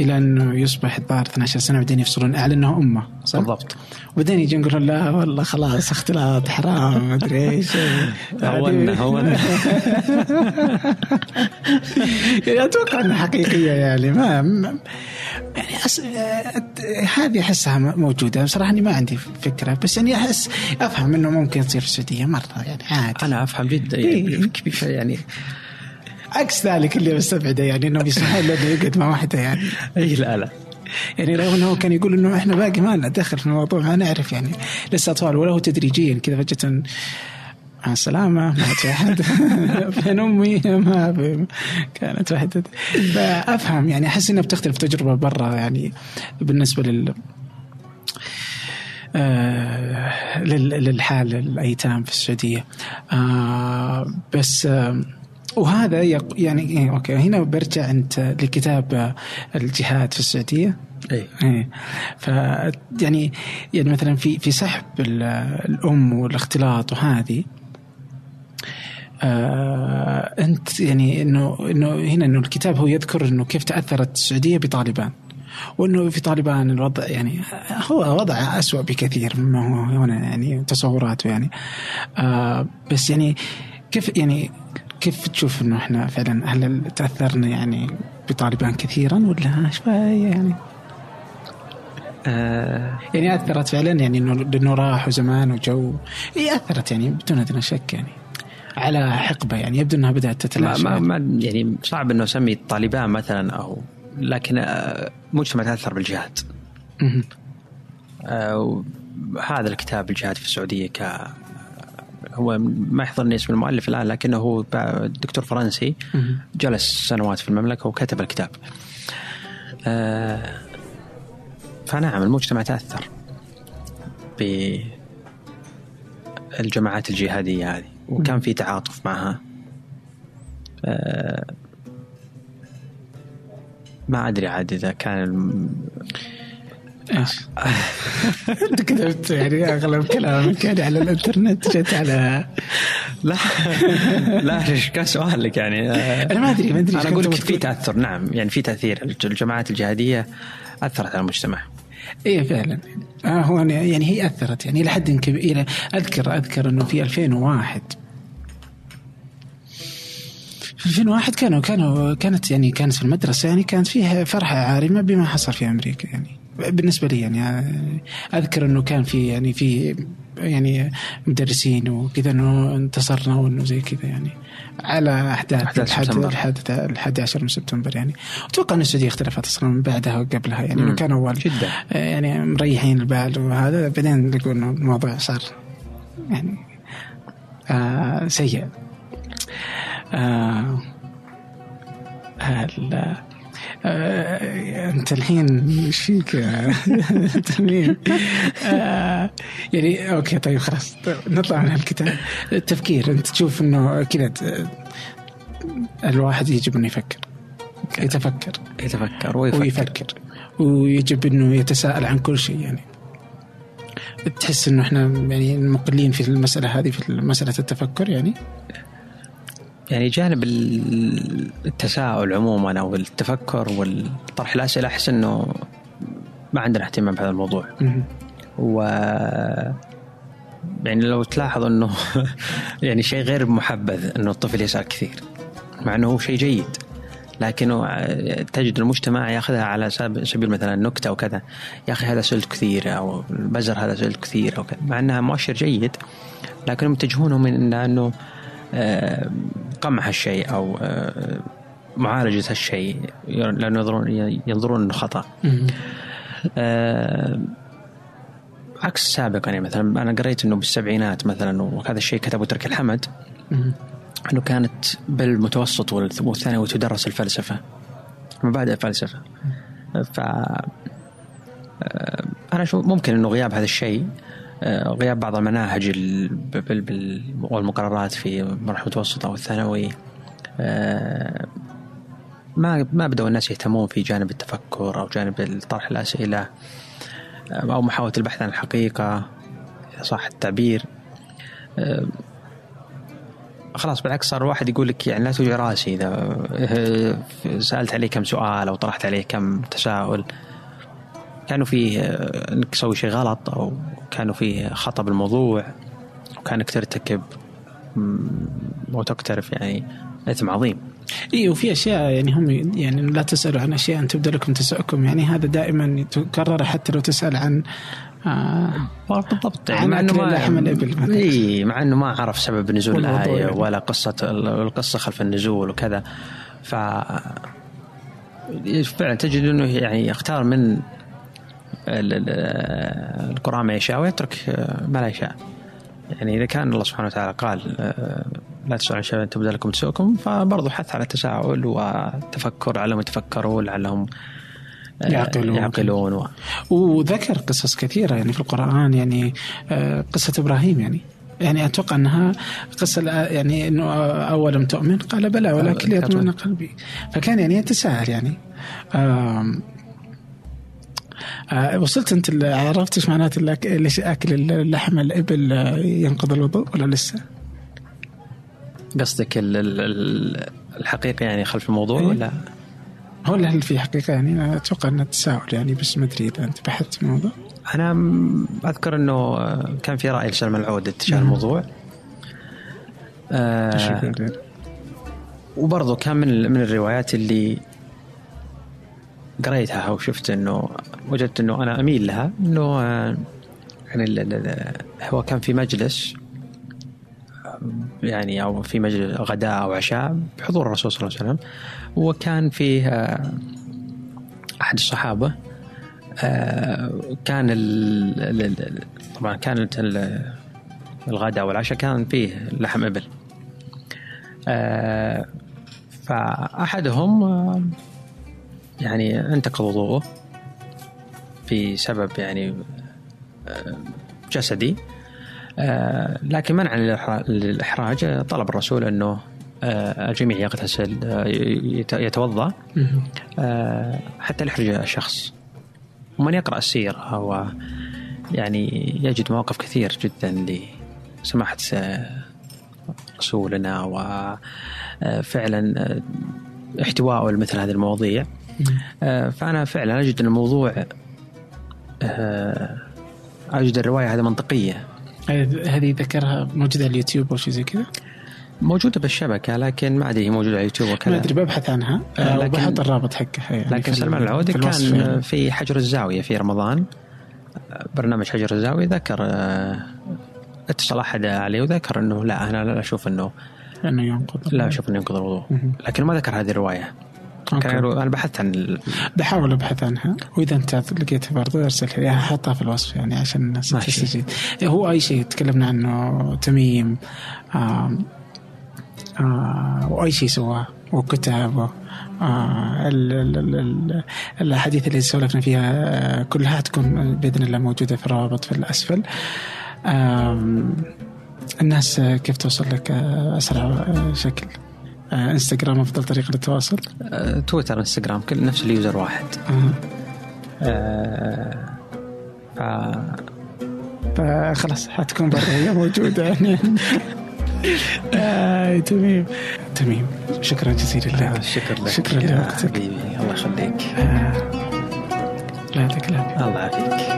إلى أنه يصبح الظاهر 12 سنة بعدين يفصلون. اعلى انه أمه صح؟ بالضبط. وبعدين يجي يقولون لا والله خلاص اختلاط حرام ما أدري إيش. [laughs] هونا هونا [laughs] يعني أتوقع إنها حقيقية يعني ما يعني أس... هذه أحسها موجودة. بصراحة أني ما عندي فكرة بس يعني احس أفهم إنه ممكن تصير في السعودية مرة يعني عادي. أنا أفهم جدا إيه. يعني كيف يعني عكس ذلك اللي مستبعده يعني انه بيسمح له انه يقعد مع واحدة يعني. اي لا لا. يعني رغم إنه كان يقول إنه إحنا باقي ما لنا دخل في الموضوع ما نعرف يعني. لسه اطفال ولا هو تدريجيا كذا فجأة مع السلامة ما في أحد فين [laughs] أمي ما في كانت واحدة. فأفهم يعني أحس إنها بتختلف تجربة برا يعني بالنسبة لل آه لل- للحال الأيتام في السعودية. آه بس آه وهذا يعني إيه، أوكي. هنا برجع أنت لكتاب الجهاد في السعودية. اي إيه. ف يعني يعني مثلا في في سحب ال- الأم والاختلاط وهذه آه أنت يعني انه إنه هنا إنه الكتاب هو يذكر إنه كيف تأثرت السعودية بطالبان. وإنه في طالبان الوضع يعني هو وضع اسوء بكثير مما هو هنا يعني تصوراته يعني. آه بس يعني كيف يعني كيف تشوف إنه إحنا فعلا هل تأثرنا يعني بطالبان كثيرا ولا شوية يعني؟ آه. يعني أثرت فعلا يعني انه لأنه راحوا زمان وجو. هي أثرت يعني بدون أدنى شك يعني. على حقبة يعني يبدو إنها بدأت ما, تتلاشى ما, ما يعني صعب إنه أسمي طالبان مثلا أو لكن آه مجتمع تأثر بالجهاد. آه هذا الكتاب الجهاد في السعودية ك هو ما يحضرني اسم المؤلف الآن لكنه هو دكتور فرنسي. جلس سنوات في المملكة وكتب الكتاب. آه فنعم المجتمع تأثر بالجماعات الجهادية هذه وكان في تعاطف معها. آه ما أدري عاد إذا كان الم- إيش؟ [laughs] أنت كتبت يعني أغلب كلامك يعني على الإنترنت جت على لا لا إيش كان سؤالك يعني آه، أنا ما أدري ما أدري أنا أقول لك في. تأثر نعم يعني في تأثير الجماعات الجهادية أثرت على المجتمع إيه فعلا. آه هو يعني هي أثرت. يعني إلى حد كبير أذكر أذكر إنه في 2001 في 2001 كانوا كانوا كانت يعني كانت في المدرسة يعني كانت فيها فرحة عارمة بما حصل في أمريكا يعني. بالنسبة لي يعني أذكر إنه كان في يعني في يعني مدرسين وكذا إنه انتصرنا وإنه زي كذا يعني على أحداث أحداث الحد سبتمبر. الحادث الحادي عشر من سبتمبر يعني أتوقع إن السعودية اختلفت أصلا من بعدها وقبلها يعني مم. انه كانوا أول جدا. يعني مريحين البال وهذا بعدين لقوا إنه الموضوع صار يعني آه سيء آه آه أنت الحين إيش فيك يا [laughs] تميم [laughs] آه يعني أوكي طيب خلاص. نطلع من الكتاب التفكير أنت تشوف إنه كذا ت- الواحد يجب إنه يفكر. يتفكر. يتفكر ويفكر, ويفكر. ويجب إنه يتساءل عن كل شيء يعني. تحس إنه إحنا يعني مقلين في المسألة هذه في مسألة التفكر يعني؟ يعني جانب ال- التساؤل عموما أو التفكر والطرح الأسئلة أحس إنه ما عندنا اهتمام بهذا الموضوع. و يعني لو تلاحظ إنه [laughs] يعني شيء غير محبذ إنه الطفل يسأل كثير مع إنه هو شيء جيد لكنه تجد المجتمع ياخذها على سب- سبيل مثلا نكتة أو كذا يا أخي هذا سئلت كثير أو البزر هذا سئلت كثير أو كذا مع إنها مؤشر جيد لكنهم يتجهونه من إنه آه، قمع هالشيء أو آه، معالجة هالشيء لأنه ينظرون ينظرون إنه خطأ. آه، عكس سابقا يعني مثلا أنا قريت إنه بالسبعينات مثلا وهذا الشيء كتبه ترك الحمد. إنه كانت بالمتوسط والث- والثانوي تدرس الفلسفة. مبادئ فلسفه ف آه، أنا أشوف ممكن إنه غياب هذا الشيء. آه، غياب بعض المناهج والمقررات في المرحله المتوسطه والثانوي آه، ما ما بدأوا الناس يهتمون في جانب التفكر أو جانب طرح الأسئلة آه، أو محاولة البحث عن الحقيقة إذا صح التعبير. آه، خلاص بالعكس صار الواحد يقول لك يعني لا توجع رأسي إذا آه، سألت عليه كم سؤال أو طرحت عليه كم تساؤل. كانوا فيه آه، إنك تسوي شيء غلط أو كانوا فيه خطا بالموضوع وكانك ترتكب مم، أو تقترف يعني إثم عظيم إي وفي أشياء يعني هم يعني لا تسألوا عن أشياء تبدأ لكم تسؤكم يعني هذا دائما تكرر حتى لو تسأل عن آه بالضبط عن مع إنه ما لحم مثلاً. إي مع إنه ما عرف سبب نزول الآية يعني. ولا قصة القصة خلف النزول وكذا ف فعلا تجد إنه يعني يختار من ال- ال- القرآن ما يشاء ويترك ما لا يشاء. يعني إذا كان الله سبحانه وتعالى قال آه، لا تسألوا عن شيء تبدا لكم تسؤكم فبرضه حث على التساؤل والتفكر لعلهم يتفكرون لعلهم آه، يعقلون. يعقلون. و... وذكر قصص كثيرة يعني في القرآن يعني آه، قصة إبراهيم يعني. يعني أتوقع أنها قصة الآ- يعني أنه أولم تؤمن قال بلى ولكن ليطمئن قلبي. فكان يعني يتساءل يعني. آه، وصلت أنت ال- عرفت إيش معنات الأك- ليش أكل اللحم الإبل آه، ينقض الوضوء ولا لسه؟ قصدك ال- ال- ال- الحقيقة يعني خلف الموضوع إيه. ولا هو اللي هل في حقيقة يعني أنا أتوقع أنه تساؤل يعني بس ما أدري إذا أنت بحثت الموضوع أنا م- أذكر أنه كان في رأي لسلمان العود اتجاه مم. الموضوع آه؟ وبرضه كان من من الروايات اللي قريتها وشفت إنه وجدت إنه أنا أميل لها إنه آه، يعني هو كان في مجلس آه، يعني أو في مجلس غداء أو عشاء بحضور الرسول صلى الله عليه وسلم وكان فيه آه، أحد الصحابة كان طبعا كانت ال- الغداء والعشاء كان فيه لحم إبل. فأحدهم آه، يعني انتقض وضوءه بسبب يعني آه، جسدي. آه، لكن منعا للإحرا- للإحراج طلب الرسول أنه آه، الجميع يغتسل آه، يت- يتوضأ. آه، حتى لا يحرج الشخص. ومن يقرأ السيرة هو يعني يجد مواقف كثير جدا لسماحة آه، رسولنا وفعلا احتواءه لمثل هذه المواضيع. آه، فأنا فعلا أجد أن الموضوع آه، أجد الرواية هذه منطقية. هذه ذكرها موجودة على اليوتيوب أو شيء زي كذا؟ موجودة بالشبكة لكن ما أدري هي موجودة على اليوتيوب ما وكذا أدري ببحث عنها. آه، وبحط الرابط حقها يعني لكن في سلمان ال- العودة في الوصف كان يعني. في حجر الزاوية في رمضان. برنامج حجر الزاوية ذكر اتصل أحد عليه وذكر أنه لا أنا لا أشوف أنه أنه ينقض. لا أشوف أنه ينقض الوضوء. لكن ما ذكر هذه الرواية. أوكي. كان أنا بحثت عن ال- بحاول أبحث عنها. وإذا أنت لقيتها برضو ارسلها لي احطها في الوصف يعني عشان الناس. تستجيب هو أي شيء تكلمنا عنه تميم آم آه وأي شيء سواه وكتابه آه ال- ال- ال- ال- الأحاديث اللي سولفنا فيها آه كلها تكون بإذن الله موجودة في الروابط في الأسفل. الناس كيف توصل لك؟ آه، أسرع شكل. إنستغرام أفضل طريقة للتواصل؟ آه، تويتر إنستغرام كل نفس اليوزر واحد. آه. آه، فخلاص حتكون برا هي موجودة يعني. [laughs] آه تميم تميم شكرا جزيلا لك. شكرا لك. شكرا لوقتك. حبيبي. الله يخليك. آه. لا يعطيك العافية. الله يعافيك.